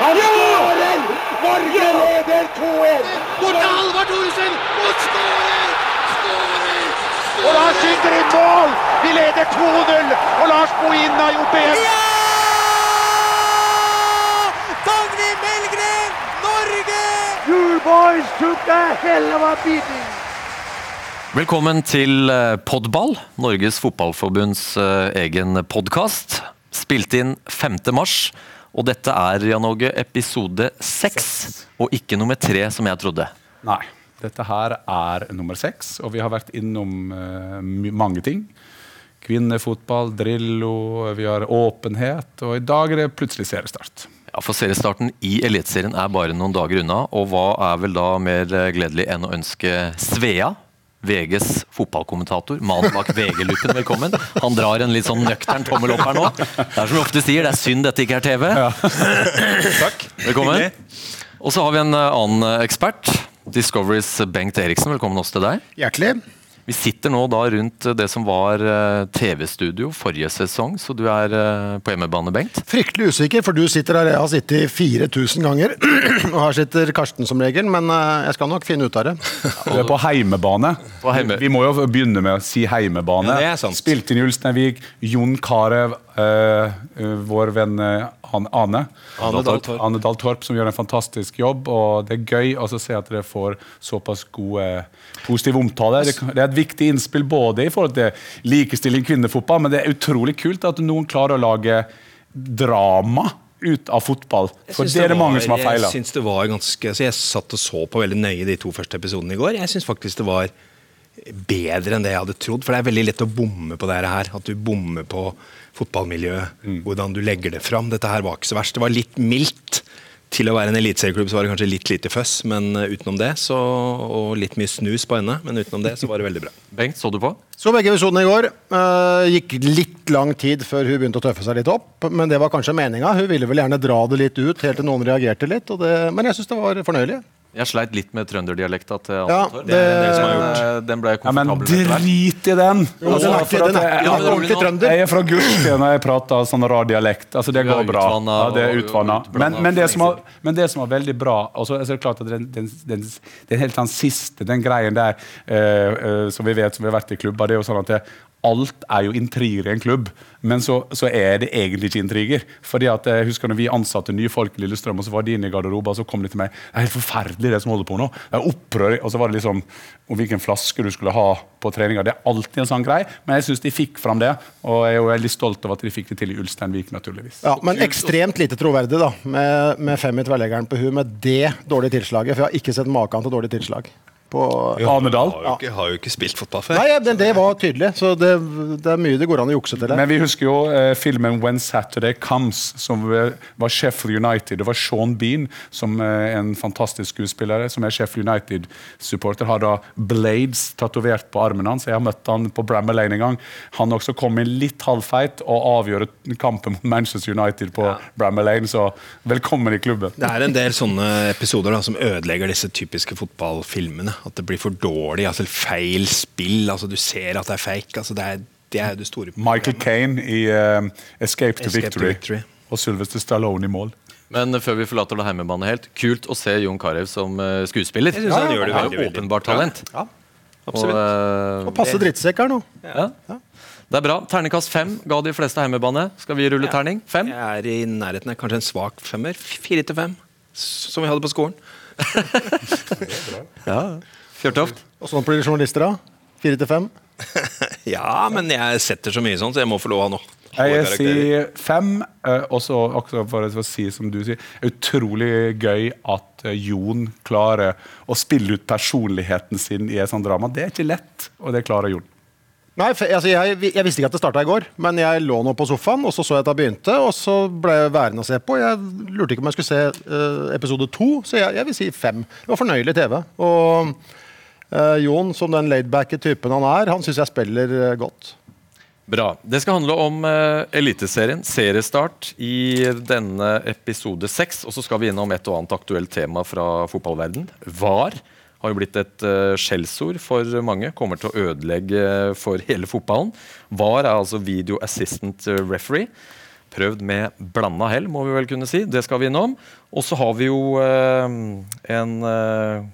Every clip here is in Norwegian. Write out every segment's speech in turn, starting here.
Han skårer! Norge leder 2-1! Bort til Halvard Thoresen! Og skårer! Og Lars skyter i mål! Vi leder 2-0! Og Lars Bohin har gjort det igjen! Dagny Melgren, Norge! You boys took a hell of a beating! Velkommen til eh, Podball, Norges Fotballforbunds eh, egen podkast. Spilt inn 5. mars, og dette er Jan Åge, episode 6, og ikke nummer 3, som jeg trodde. Nei. Dette her er nummer seks, og vi har vært innom uh, mange ting. Kvinnefotball, Drillo, vi har åpenhet, og i dag er det plutselig seriestart. Ja, for Seriestarten i Eliteserien er bare noen dager unna, og hva er vel da mer gledelig enn å ønske Svea, VGs fotballkommentator, mannen bak VG-loopen, velkommen. Han drar en litt sånn nøktern tommel opp her nå. Det er som vi ofte sier, det er synd dette ikke er TV. Takk. Velkommen. Og så har vi en eh, annen eh, ekspert. Discoverys Bengt Eriksen, velkommen også til deg. Hjertelig. Vi sitter nå da rundt det som var eh, TV-studio forrige sesong, så du er eh, på hjemmebane, Bengt. Fryktelig usikker, for du sitter her jeg har sittet 4000 ganger. og her sitter Karsten som regel, men eh, jeg skal nok finne ut av det. Du er på heimebane. På heime- Vi må jo begynne med å si heimebane. Ja, det er sant. Spilte inn i Ulsteinvik. Jon Carew, eh, vår venn eh, Ane. Ane Dahl Torp. Ane Dahl Torp, som gjør en fantastisk jobb. Og det er gøy å se at dere får såpass gode positive omtaler. Det, det er et viktig innspill både i forhold til likestilling kvinnefotball, men det er utrolig kult at noen klarer å lage drama ut av fotball. For det, det er det var- mange som har feila. Jeg var ganske Jeg satt og så på veldig nøye de to første episodene i går. Jeg syns faktisk det var bedre enn det jeg hadde trodd. For det er veldig lett å bomme på det her. At du bommer på fotballmiljøet. Mm. Hvordan du legger det fram. Dette her var ikke så verst. Det var litt mildt. Til å være en eliteserieklubb så var det kanskje litt lite føss, men uh, utenom det så, og litt mye snus på henne, men utenom det så var det veldig bra. Bengt, så du på? Så begge episodene i går. Uh, gikk litt lang tid før hun begynte å tøffe seg litt opp, men det var kanskje meninga. Hun ville vel gjerne dra det litt ut, helt til noen reagerte litt. Og det, men jeg syns det var fornøyelig. Jeg sleit litt med trønderdialekta til Ja, Torp. det- Det er det som har gjort. Den ble jeg Ja, men komfortabel med. drit i den! Jo, den er Altså, ikke, den er, jeg- er jeg, trønder. Jeg er fra Gulfsten og jeg prater sånn rar dialekt. Altså, det er går bra. Ja, det er utvanna. Men, men, det som var, men det som var veldig bra altså, så er det klart at den, den, den, den helt den siste, den greien der uh, uh, som vi vet som vi har vært i klubber, det er jo sånn at det, alt er jo intriger i en klubb, men så, så er det egentlig ikke intriger. Fordi at Jeg husker når vi ansatte nye folk i Lillestrøm, og så var de inne i garderoben, og så kom de til meg Det er helt forferdelig, det som holder på nå. Det er opprør. Og så var det liksom om hvilken flaske du skulle ha på treninga. Det er alltid en sånn grei, men jeg syns de fikk fram det. Og jeg er jo veldig stolt over at de fikk det til i Ulsteinvik, naturligvis. Ja, men ekstremt lite troverdig, da. Med, med fem i tverrleggeren på huet, med det dårlige tilslaget. For jeg har ikke sett maken til dårlig tilslag. På Arnedal. Har jo ikke, har jo ikke spilt fotball før. Nei, men det var tydelig. Så det, det er mye det går an å jukse til det. Men vi husker jo eh, filmen When Saturday Comes, som eh, var Sheffield United. Det var Sean Bean, som er en fantastisk skuespiller, som er Sheffield United-supporter. Har da Blades tatovert på armen hans. Jeg har møtt han på Brammer Lane en gang. Han også kom inn litt halvfeit og avgjorde kampen mot Manchester United på Brammer Lane, så velkommen i klubben. Det er en del sånne episoder da, som ødelegger disse typiske fotballfilmene. At det blir for dårlig, altså feil spill. altså Du ser at det er fake. altså Det er det, er det store problemet. Michael Kane i uh, Escape, to, Escape to Victory. Victory. Og Sylvester Stallone i mål. Men før vi forlater det hjemmebane helt, kult å se Jon Carew som eh, skuespiller. Jeg synes han gjør det veldig, veldig åpenbart talent. Ja. Absolutt. Og, uh, Og passe drittsekk her nå. ja. Det er bra. Terningkast fem ga de fleste hjemmebane. Skal vi rulle terning? Fem? Jeg er i nærheten av kanskje en svak femmer. Fire til fem, som vi hadde på skolen. Fjørtoft? Og sånn blir journalister, da. Fire til fem. Ja, men jeg setter så mye sånn, så jeg må få lov av noe. Jeg sier fem, eh, og så også for å si som du sier, utrolig gøy at eh, Jon klarer å spille ut personligheten sin i et sånt drama. Det er ikke lett, og det klarer Jon. Nei, altså, jeg, jeg visste ikke at det starta i går, men jeg lå nå på sofaen, og så så jeg at det begynte, og så ble jeg værende å se på. Jeg lurte ikke om jeg skulle se uh, episode to, så jeg, jeg vil si fem. Det var fornøyelig TV. Og uh, Jon, som den laidbacke typen han er, han syns jeg spiller uh, godt. Bra. Det skal handle om uh, Eliteserien. Seriestart i denne episode seks. Og så skal vi innom et og annet aktuelt tema fra fotballverden. VAR har jo blitt et uh, skjellsord for mange. Kommer til å ødelegge for hele fotballen. VAR er altså Video Assistant Referee. prøvd med blanda hell, må vi vel kunne si. Det skal vi innom. Og så har vi jo eh, en eh,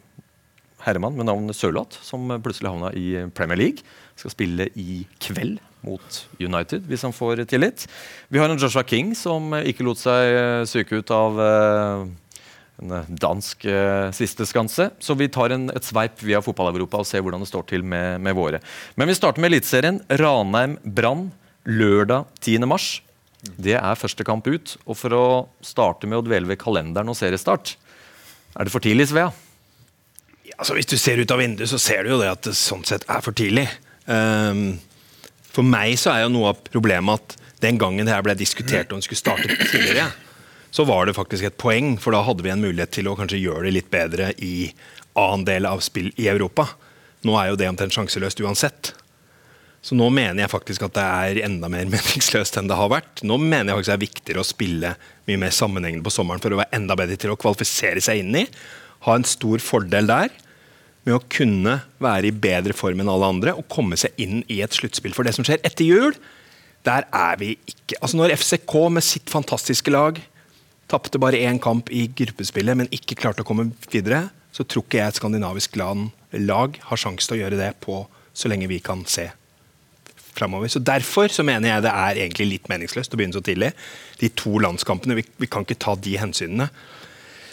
herremann med navn Sørloth som plutselig havna i Premier League. Skal spille i kveld mot United, hvis han får tillit. Vi har en Joshua King som ikke lot seg syke ut av eh, en eh, dansk eh, siste skanse. Så vi tar en, et sveip via Fotball-Europa og ser hvordan det står til med, med våre. Men vi starter med Eliteserien. Ranheim-Brann lørdag 10. mars. Det er første kamp ut. Og for å starte med å dvele ved kalenderen og seriestart, er det for tidlig, Svea? Altså, hvis du ser ut av vinduet, så ser du jo det at det sånn sett er for tidlig. Um, for meg så er jo noe av problemet at den gangen det her ble diskutert om det skulle starte tidligere, så var det faktisk et poeng, for da hadde vi en mulighet til å kanskje gjøre det litt bedre i annen del av spill i Europa. Nå er jo det omtrent sjanseløst uansett. Så nå mener jeg faktisk at det er enda mer meningsløst enn det har vært. Nå mener jeg faktisk det er viktigere å spille mye mer sammenhengende på sommeren for å være enda bedre til å kvalifisere seg inn i. Ha en stor fordel der med å kunne være i bedre form enn alle andre og komme seg inn i et sluttspill. For det som skjer etter jul, der er vi ikke Altså Når FCK med sitt fantastiske lag tapte bare én kamp i gruppespillet, men ikke klarte å komme videre, så tror ikke jeg et skandinavisk land, lag har sjanse til å gjøre det på så lenge vi kan se fremover. Så Derfor så mener jeg det er egentlig litt meningsløst å begynne så tidlig. De to landskampene, vi, vi kan ikke ta de hensynene.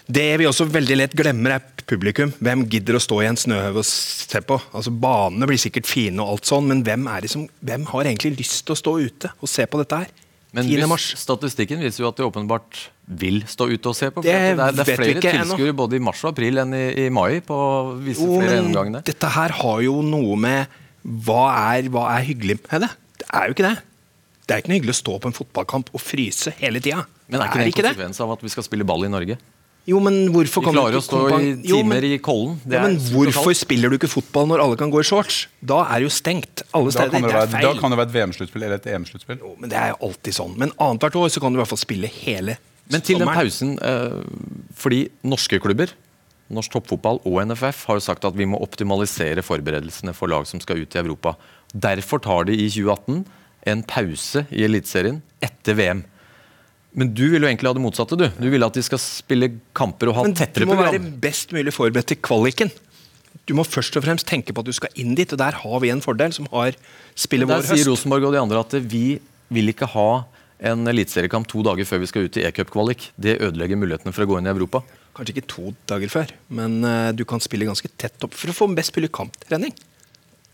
Det vi også veldig lett glemmer, er publikum. Hvem gidder å stå i en snøhøv og se på? Altså Banene blir sikkert fine, og alt sånn, men hvem, er det som, hvem har egentlig lyst til å stå ute og se på dette her? Men 10. hvis, mars. statistikken viser jo at det åpenbart vil stå ute og se på. for Det det, er, det er flere ikke tilskuere både i mars og april enn i, i mai på visse Jo, flere men gjennomgangene. dette her har jo noe med hva er, hva er hyggelig med det? Det er jo ikke det. Det er ikke noe hyggelig å stå på en fotballkamp og fryse hele tida. Men er ikke det en konsekvens av at vi skal spille ball i Norge? Jo, men hvorfor Vi klarer å stå i Jo, men- timer i Kollen. Det Ja, men er hvorfor kaldt. spiller du ikke fotball når alle kan gå i shorts? Da er det jo stengt alle Da kan det, det er være, da kan det være et VM-sluttspill eller et EM-sluttspill. Men det er jo alltid sånn. Men annethvert år så kan du i hvert fall spille hele Men til den pausen, eh, fordi norske klubber, norsk toppfotball og NFF har jo sagt at vi må optimalisere forberedelsene for lag som skal ut i Europa. Derfor tar de i 2018 en pause i Eliteserien etter VM. Men du vil jo egentlig ha det motsatte. Du Du vil at de skal spille kamper og ha Men du tettere må være best mulig forberedt til kvaliken. Du må først og fremst tenke på at du skal inn dit, og der har vi en fordel som har spillet vår høst. Der sier. Rosenborg og de andre at vi vil ikke ha en eliteseriekamp to dager før vi skal ut i e-cupkvalik. Det ødelegger mulighetene for å gå inn i Europa. Kanskje ikke to dager før, men eh, du kan spille ganske tett opp for å få best mulig kamptrening.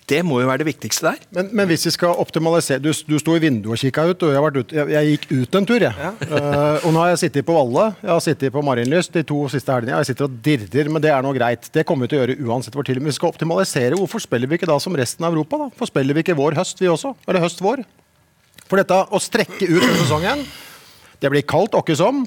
Det må jo være det viktigste der. Men, men hvis vi skal optimalisere Du, du sto i vinduet og kikka ut, og jeg, vært ut, jeg, jeg gikk ut en tur. Jeg. Eh, og nå har jeg sittet på Valle, jeg har sittet på Marienlyst de to siste helgene. Jeg sitter og dirrer, men det er nå greit. Det kommer vi til å gjøre uansett hvor tidlig. Men vi skal optimalisere. Hvorfor spiller vi ikke da som resten av Europa? da? Hvorfor spiller vi ikke vår høst, vi også? Eller høst-vår? For dette å strekke ut denne sesongen, det blir kaldt åkke som,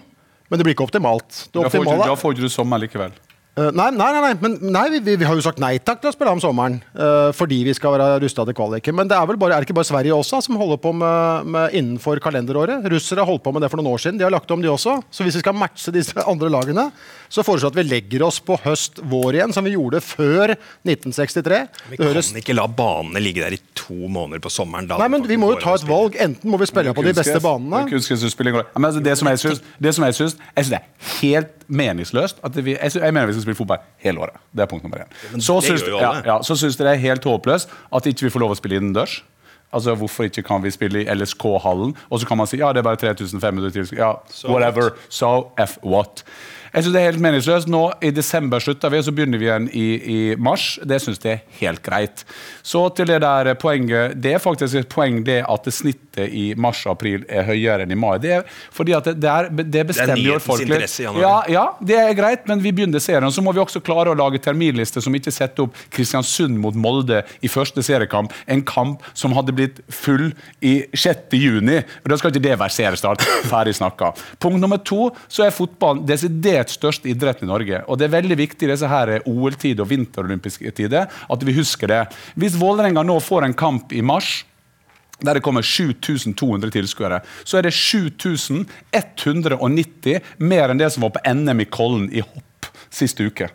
men det blir ikke optimalt. Det optimale da får ikke du sommer likevel. Eh, nei, nei, nei, nei, men nei, vi, vi, vi har jo sagt nei takk til å spille om sommeren. Uh, fordi vi skal være rusta til kvaliken. Men det er vel bare, er det ikke bare Sverige også som holder på med, med innenfor kalenderåret? Russere har holdt på med det for noen år siden. De har lagt om, de også. Så hvis vi skal matche disse andre lagene, så foreslår jeg at vi legger oss på høst-vår igjen, som vi gjorde før 1963. Vi Det høres kan ikke la banene ligge der i to måneder på sommeren. Da Nei, men vi må jo ta et valg. Enten må vi spille på de beste banene. men altså, det som jeg syns, det som jeg syns det er helt meningsløst at vi, jeg, jeg mener vi skal spille fotball hele året. Det er punkt nummer én. Så syns ja, ja, jeg det er helt håpløst at ikke vi får lov å spille innendørs. Altså, Hvorfor ikke kan vi spille i LSK-hallen? Og så kan man si ja, det er bare 3500 tilskuere. Ja, whatever. So f what? Jeg synes det er helt meningsløst. Nå I desember slutter vi, og så begynner vi igjen i, i mars. Det syns jeg er helt greit. Så til det der poenget. Det er faktisk et poeng det at det snittet i mars-april er høyere enn i mai. Det er fordi at det, det, er, det bestemmer jo folk litt. Ja, ja, det er greit, men vi begynner serien. Så må vi også klare å lage terminliste som ikke setter opp Kristiansund mot Molde i første seriekamp. En kamp som hadde blitt full i 6. juni. Og Da skal ikke det være seriestart. Ferdig snakka. Punkt nummer to så er fotballen desidert største idretten i Norge. Og det er veldig viktig i disse her OL-tid og vinterolympiske tider at vi husker det. Hvis Vålerenga nå får en kamp i mars der det kommer 7200 tilskuere, så er det 7190 mer enn det som var på NM i Kollen i hopp sist uke.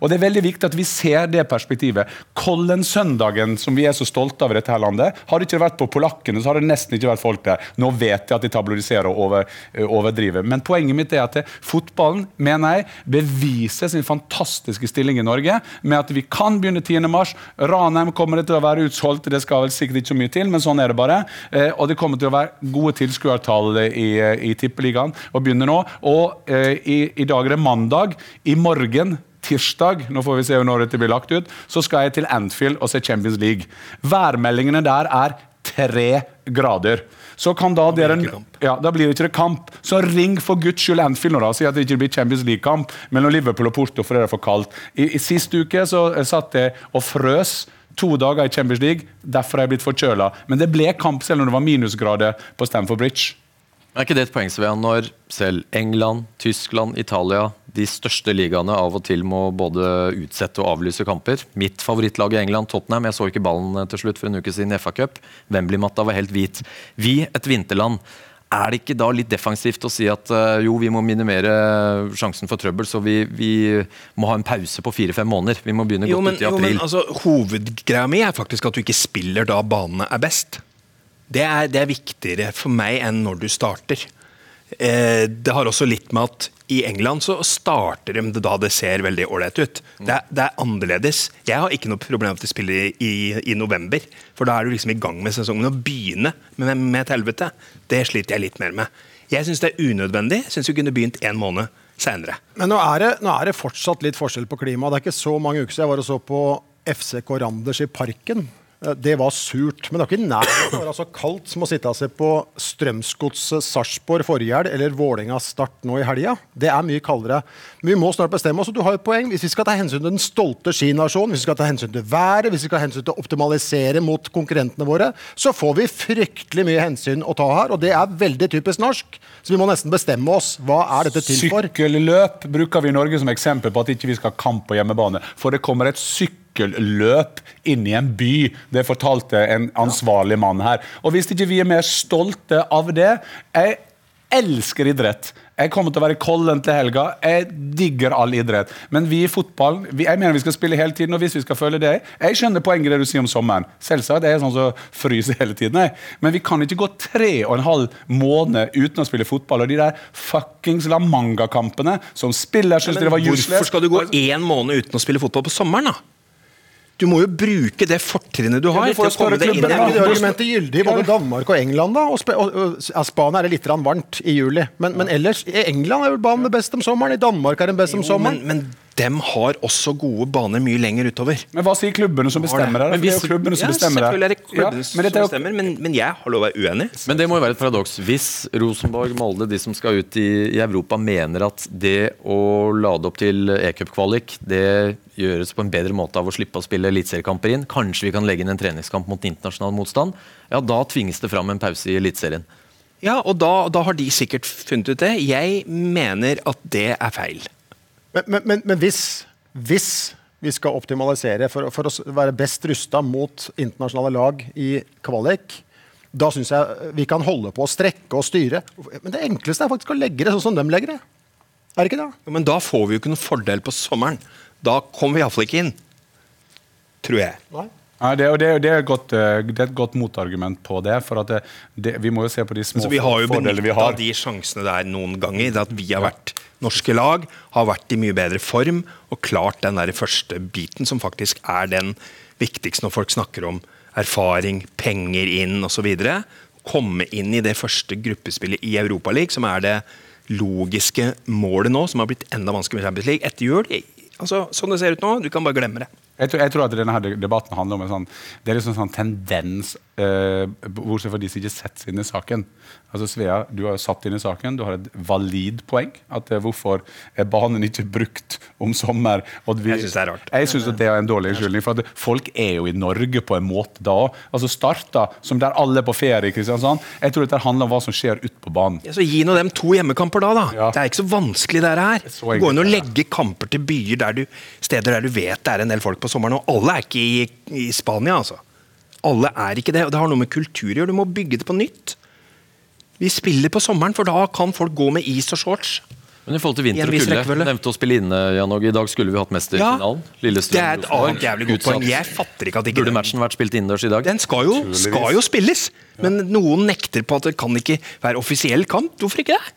Og det er veldig viktig at vi ser det perspektivet. Kollen-søndagen, som vi er så stolte av i dette her landet, hadde ikke vært på polakkene, så hadde det nesten ikke vært folk der. Nå vet jeg at de tabloidiserer og over, eh, overdriver. Men poenget mitt er at fotballen, mener jeg, beviser sin fantastiske stilling i Norge med at vi kan begynne 10. mars. Ranheim kommer til å være utsolgt, det skal vel sikkert ikke så mye til, men sånn er det bare. Eh, og det kommer til å være gode tilskuertall i, i Tippeligaen å begynne nå. Og eh, i, i dag er det mandag. I morgen tirsdag nå får vi se når dette blir lagt ut, så skal jeg til Anfield og se Champions League. Værmeldingene der er tre grader. Så kan da dere ikke kamp. ja, Da blir det ikke kamp. Så ring for guds skyld Anfield da. Si at det ikke blir Champions League-kamp mellom Liverpool og Porto, for det er for kaldt. I, i Sist uke så eh, satt jeg og frøs. To dager i Champions League, derfor er jeg blitt forkjøla. Men det ble kamp selv om det var minusgrader på Stamford Bridge. Er ikke det et poeng Svea, når selv England, Tyskland, Italia, de største ligaene av og til må både utsette og avlyse kamper? Mitt favorittlag i England, Tottenham, jeg så ikke ballen til slutt for en uke siden i FA Cup. Wembley-matta var helt hvit. Vi, et vinterland. Er det ikke da litt defensivt å si at eh, jo, vi må minimere sjansen for trøbbel, så vi, vi må ha en pause på fire-fem måneder? Vi må begynne Jo, godt men, ut i april. jo, men altså, Hovedgreia mi er faktisk at du ikke spiller da banene er best. Det er, det er viktigere for meg enn når du starter. Eh, det har også litt med at i England så starter de da det ser veldig ålreit ut. Det, er- det er annerledes. Jeg har ikke noe problem med at de spiller i, i november, for da er du liksom i gang med sesongen. Å begynne med, med et helvete, det sliter jeg litt mer med. Jeg syns det er unødvendig. Syns vi kunne begynt en måned seinere. Men nå er, det, nå er det fortsatt litt forskjell på klima. Det er ikke så mange uker siden jeg var og så på FCK Randers i Parken. Eh, Det var surt, men det var ikke nærmere Det var altså kaldt som å sitte og se på Strømsgodset Sarpsborg forrige helg eller Vålerenga Start nå i helga. Det er mye kaldere. Men vi må snart bestemme oss. Du har et poeng. Hvis vi skal ta hensyn til den stolte skinasjonen, hvis vi skal ta hensyn til været, hvis vi skal ta hensyn til å optimalisere mot konkurrentene våre, så får vi fryktelig mye hensyn å ta her, og det er veldig typisk norsk. Så vi må nesten bestemme oss. Hva er dette til for? Sykkelløp bruker vi i Norge som eksempel på at ikke vi skal ha kamp på hjemmebane. For det kommer et sykkelløp inn i en by. Det fortalte en ansvarlig mann her. Og hvis ikke vi er mer stolte av det Jeg elsker idrett. Jeg kommer til å være i Kollen til helga. Jeg digger all idrett. Men vi i fotball vi, jeg mener vi skal spille hele tiden. og hvis vi skal følge det Jeg skjønner poenget det du sier om sommeren. Selvsagt, Jeg er sånn som fryser hele tiden. Jeg. Men vi kan ikke gå tre og en halv måned uten å spille fotball. Og de der fuckings La Manga-kampene som spiller syns ja, dere var hvorfor skal du gå én måned uten å spille fotball på sommeren, da? Du må jo bruke det fortrinnet du har. du får til å komme større deg inn klubber, er ikke det argumentet gyldig i både Danmark og England? da? Og, spe, og, og, ja, Spania er det litt varmt i juli, men, men ellers England er vel banen det beste om sommeren. I Danmark er den best om Jo, men, sommeren. men dem har også gode baner mye lenger utover. Men hva sier klubbene som bestemmer det? Men Det er jo klubbene som ja, bestemmer det. Selvfølgelig er det klubbene Ja, men som dette er bestemmer, men, men jeg har lov å være uenig. Men det må jo være et paradoks. Hvis Rosenborg, Molde, de som skal ut i, i Europa, mener at det å lade opp til e-cupkvalik, det gjøres på en bedre måte av å slippe å spille eliteseriekamper inn, kanskje vi kan legge inn en treningskamp mot internasjonal motstand, ja, da tvinges det fram en pause i Eliteserien. Ja, og da, da har de sikkert funnet ut det. Jeg mener at det er feil. Men, men, men, men hvis, hvis vi skal optimalisere for, for å være best rusta mot internasjonale lag i kvalik, da syns jeg vi kan holde på å strekke og styre. Men det enkleste er faktisk å legge det sånn som de legger det. Er det ikke det? Ja, Men da får vi jo ikke noen fordel på sommeren. Da kommer vi iallfall ikke inn. Tror jeg. Nei. Ja, det, og det, det, er godt, eh, det er et godt motargument på det. For at det, vi må jo se på de små fordelene vi har jo fordelene vi har. de sjansene der noen ganger. det At vi har vært norske lag, har vært i mye bedre form og klart den der første biten, som faktisk er den viktigste når folk snakker om erfaring, penger inn osv. Komme inn i det første gruppespillet i Europaligaen, som er det logiske målet nå, som har blitt enda vanskeligere med Champions League etter jul. Altså, sånn det ser ut nå, du kan bare glemme det. Jeg tror, jeg tror at denne debatten handler om en sånn Det er liksom sånn tendens eh, Bortsett fra de som ikke setter seg inn i saken. Altså Svea, du har jo satt inn i saken. Du har et valid poeng. At eh, Hvorfor er banen ikke brukt om sommer? Vi, Jeg synes det er rart. Jeg synes at det er en dårlig unnskyldning. For at folk er jo i Norge på en måte da. Altså starta som der alle er på ferie i Kristiansand. Jeg tror dette handler om hva som skjer ute på banen. Ja, så Gi nå dem to hjemmekamper, da. da. Ja. Det er ikke så vanskelig, det her. Det går inn å legge kamper til byer der du, steder der du vet det er en del folk på sommeren. Og alle er ikke i, i Spania, altså. Alle er ikke det. og Det har noe med kultur å gjøre. Du må bygge det på nytt. Vi spiller på sommeren, for da kan folk gå med is og shorts. Men i forhold til vinter og kulde, nevnte å spille inne, Jan Åge. I dag skulle vi hatt mesterfinalen. Lillestrøm det er et annet jævlig godt poeng. Jeg fatter ikke at ikke Burde matchen vært spilt innendørs i dag? Den skal jo, skal jo spilles, men noen nekter på at det kan ikke være offisiell kamp. Hvorfor ikke det?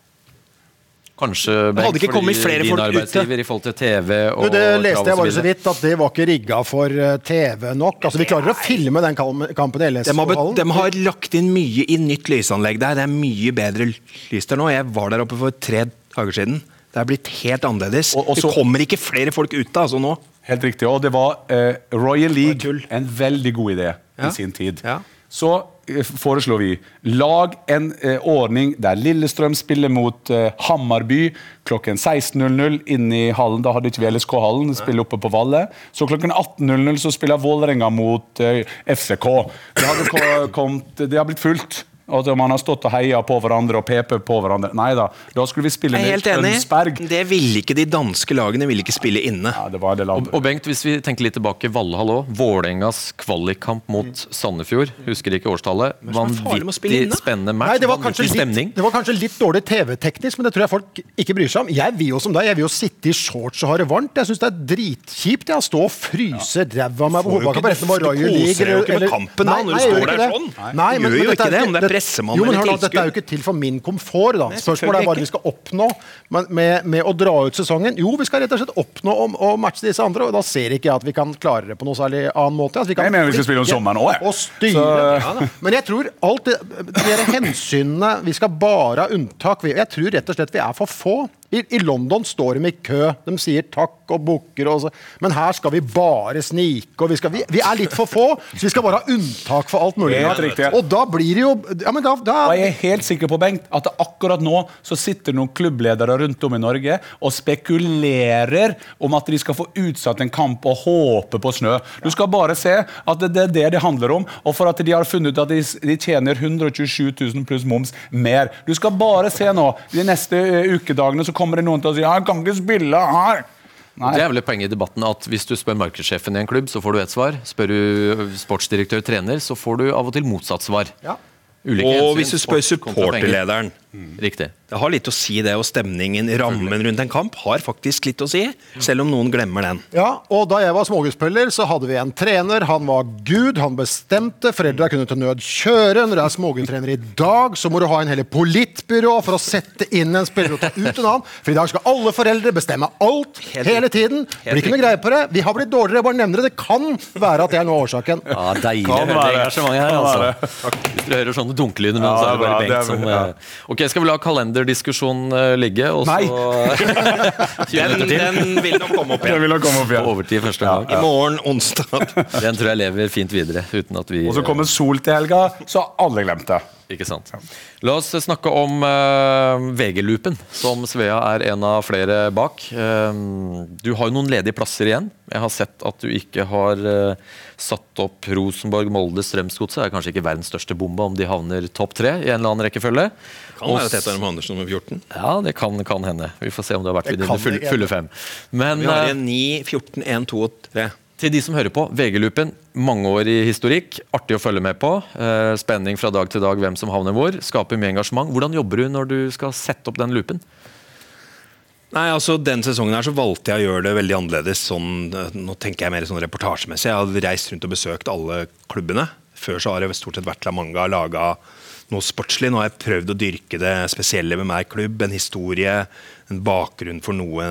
Kanskje Det hadde ikke kommet flere din folk ute. arbeidsgiver i forhold til TV og det leste jeg bare så vidt, at det var ikke rigga for eh, TV nok. Altså, Vi klarer å filme den kampen i LS-hallen. de har lagt inn mye i nytt lysanlegg der. Det er mye bedre lys der nå. Jeg var der oppe for tre dager siden. Det er blitt helt annerledes. Og- og så- det kommer ikke flere folk ute altså nå. Helt riktig. Og det var uh, Royal League, en veldig god idé Ja. i sin tid. Ja. Så eh, foreslår vi lag en eh, ordning der Lillestrøm spiller mot eh, Hammarby klokken 16.00 inne i hallen. Da hadde ikke vi LSK-hallen, spiller oppe på Valle. Så klokken 18.00 så spiller Vålerenga mot eh, FCK. Det, det har blitt fullt. Og at man har stått og heia på hverandre og pepet på hverandre. Nei da, da skulle vi spille ned er med helt enig. Ønsberg. Det ville ikke de danske lagene ville ikke spille inne. Ja, det var det Og, og Bengt, hvis vi tenker litt tilbake, Valhall òg. Vålerengas kvalikkamp mot Sandefjord. Husker ikke årstallet. Vanvittig spennende match. Nei, det var, litt, det var kanskje litt dårlig TV-teknisk, men det tror jeg folk ikke bryr seg om. Jeg vil jo som deg, jeg vil jo sitte i shorts og ha det varmt. Jeg syns det er dritkjipt jeg, å stå og fryse ræva av meg på på resten av du koser deg jo ikke med kampen da, når du står der sånn. Nei, Du men, gjør jo men dette ikke det, om det er jo, men hør nå, Dette er jo ikke til for min komfort, da. Nei, Spørsmålet er hva vi skal oppnå med, med, med å dra ut sesongen. Jo, vi skal rett og slett oppnå å, å matche disse andre, og da ser ikke jeg at vi kan klare det på noe særlig annen måte. At vi kan Jeg mener vi skal spille om sommeren også, jeg. Styre. Så- Ja. Men jeg tror alt det, de hensynene Vi skal bare ha unntak. Jeg tror rett og slett vi er for få. I, I London står de i kø. De sier takk og bukker. Men her skal vi bare snike. Og vi, skal, vi, vi er litt for få, så vi skal bare ha unntak for alt mulig. Og da blir det jo ja, men da, da, Og jeg er helt sikker på Bengt, at akkurat nå så sitter noen klubbledere rundt om i Norge og spekulerer om at de skal få utsatt en kamp og håpe på snø. Du skal bare se at det det er det det handler om, og for at de har funnet ut at de, de tjener 127 000 pluss moms mer. Du skal bare se nå, de neste eh, ukedagene så kommer det noen til å si «Ja, 'Jeg kan ikke spille her'. Nei. Det er vel et poeng i debatten at hvis du spør markedssjefen i en klubb, så får du ett svar. Spør du sportsdirektør trener, så får du av og til motsatt svar. Ja. Ulike Og hensyn, hvis du spør sport supporterlederen Riktig. Det har litt å si, det, og stemningen, rammen rundt en kamp, har faktisk litt å si. Selv om noen glemmer den. Ja, og da jeg var småguttspiller, så hadde vi en trener. Han var gud, han bestemte. Foreldra kunne til nød kjøre. Når du er småguttrener i dag, så må du ha en hele politbyrå for å sette inn en spiller og ta ut en annen. For i dag skal alle foreldre bestemme alt Helt hele tiden. Blir ikke noe greie på det. Vi har blitt dårligere, jeg bare nevner det. Det kan være at det er noe av årsaken. Ja, Deilig Kan høre så mange her, altså. Hvis dere hører sånne dunkelyder, Ja, så er det det er bare Bengt er- som ja. Ok, skal vi la kalenderdiskusjonen eh, ligge, og så Nei. Den, den vil nok komme opp igjen. igjen. vil nok komme opp igjen. Overtid første gang. I morgen, onsdag. Den tror jeg lever fint videre, uten at vi Og så kommer Sol til helga, så har alle glemt det. Ikke sant. La oss snakke om uh, VG-loopen, som Svea er en av flere bak. Uh, du har jo noen ledige plasser igjen. Jeg har sett at du ikke har uh, satt opp Rosenborg, Molde, Strømsgodset. Det er kanskje ikke verdens største bombe om de havner topp tre i en eller annen rekkefølge. Det Kan være Tete Andersen nummer 14. Ja, det kan, kan hende. Vi får se om du har vært Det ved dine fulle, fulle fem. Men Vi har en igjen 9, 14, 1, 2 og 3. til de som hører på, VG-loopen, mangeårig historikk, artig å følge med på. Eh, spenning fra dag til dag hvem som havner hvor. Skaper mye engasjement. Hvordan jobber du når du skal sette opp den loopen? Nei, altså Den sesongen her så valgte jeg å gjøre det veldig annerledes. Sånn, eh, nå tenker jeg mer sånn reportasjemessig. Jeg har reist rundt og besøkt alle klubbene. Før så har det stort sett vært La Manga laga noe sportslig. Nå har jeg prøvd å dyrke det spesielle med meg klubb. En historie, en bakgrunn for noe.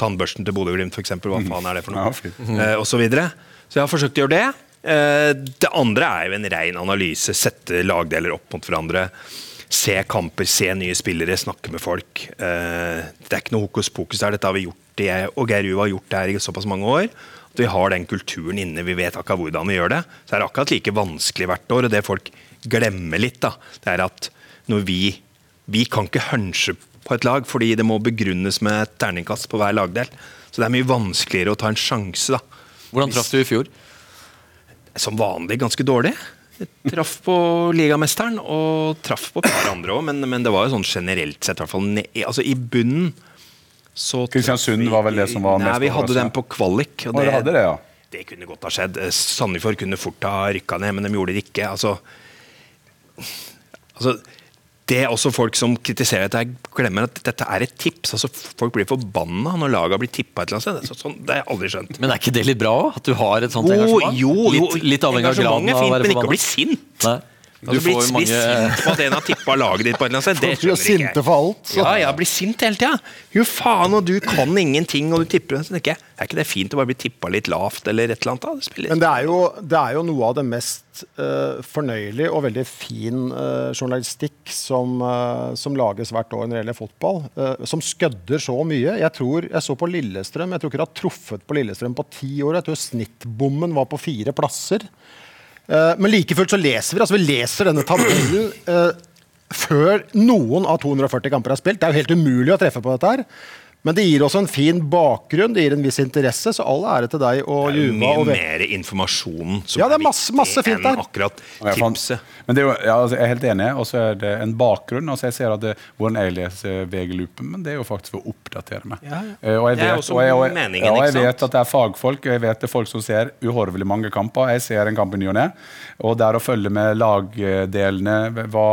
Tannbørsten til Bodø-Glimt, f.eks. Hva faen er det for noe? Ja, fint. Eh, og så videre. Så jeg har forsøkt å gjøre det. Eh, det andre er jo en rein analyse. Sette lagdeler opp mot hverandre. Se kamper, se nye spillere, snakke med folk. Eh, det er ikke noe hokus pokus der. Dette har vi gjort, jeg og Geir Uva har gjort det her i såpass mange år. At vi har den kulturen inne. Vi vet akkurat hvordan vi gjør det. Så er det akkurat like vanskelig hvert år. Og det folk glemmer litt, da, det er at når vi Vi kan ikke hunche på et lag, fordi det må begrunnes med et terningkast på hver lagdel. Så det er mye vanskeligere å ta en sjanse, da. Hvordan traff du i fjor? Som vanlig ganske dårlig. Jeg traff på ligamesteren og traff på et par andre òg, men, men det var jo sånn generelt sett, i hvert fall altså i bunnen så Kristiansund var vel det som var Nei, mest vi hadde den på kvalik. Og det, hadde det, ja. det kunne godt ha skjedd. Eh, Sandefjord kunne fort ha rykka ned, men de gjorde det ikke. Altså, altså det er også folk som kritiserer at jeg glemmer at dette er et tips. altså Folk blir forbanna når laga blir tippa et eller annet sted. Sånn, det har jeg aldri skjønt. Men er ikke det litt bra òg? At du har et sånt engasjement? jo, jo, litt, litt avhengig av graden av å men ikke å bli sint. Nei. Du Altså, bli, får jo mange sint på at en har tippa laget ditt på et eller annet sted. Det skjønner jeg ikke sinte for alt. Så. Ja, jeg blir sint hele tida. Jo faen, og du kan ingenting, og du tipper. Så tenker jeg, Er ikke det fint å bare bli tippa litt lavt, eller et eller annet? da? Det Men det er, jo, det er jo noe av det mest uh, fornøyelige og veldig fin uh, journalistikk som, uh, som lages hvert år når det gjelder fotball. som skødder så mye. Jeg tror jeg så på Lillestrøm. Jeg tror ikke det har truffet på Lillestrøm på ti år. Jeg tror snittbommen var på fire plasser. Eh, men like fullt så leser vi altså vi leser denne tabellen eh, før noen av 240 kamper er spilt. Det er jo helt umulig å treffe på dette her. Men det gir også en fin bakgrunn, det gir en viss interesse, så all ære til deg og Juma. Det er jo mye mer informasjon som Ja, det er masse- masse fint der. enn akkurat Jeg fant- tipset. Men det er jo, ja, altså, jeg er helt enig, og så er det en bakgrunn. Altså, jeg ser at det, hvordan jeg leser VG-loopen, men det er jo faktisk for å oppdatere meg. Ja, ja. Eh, og jeg Det er vet, også og jeg, og jeg, meningen, ja, jeg vet at det er fagfolk, og jeg vet det er folk som ser uhorvelig mange kamper. Jeg ser en kamp i ny og ne. Og der å følge med lagdelene hva,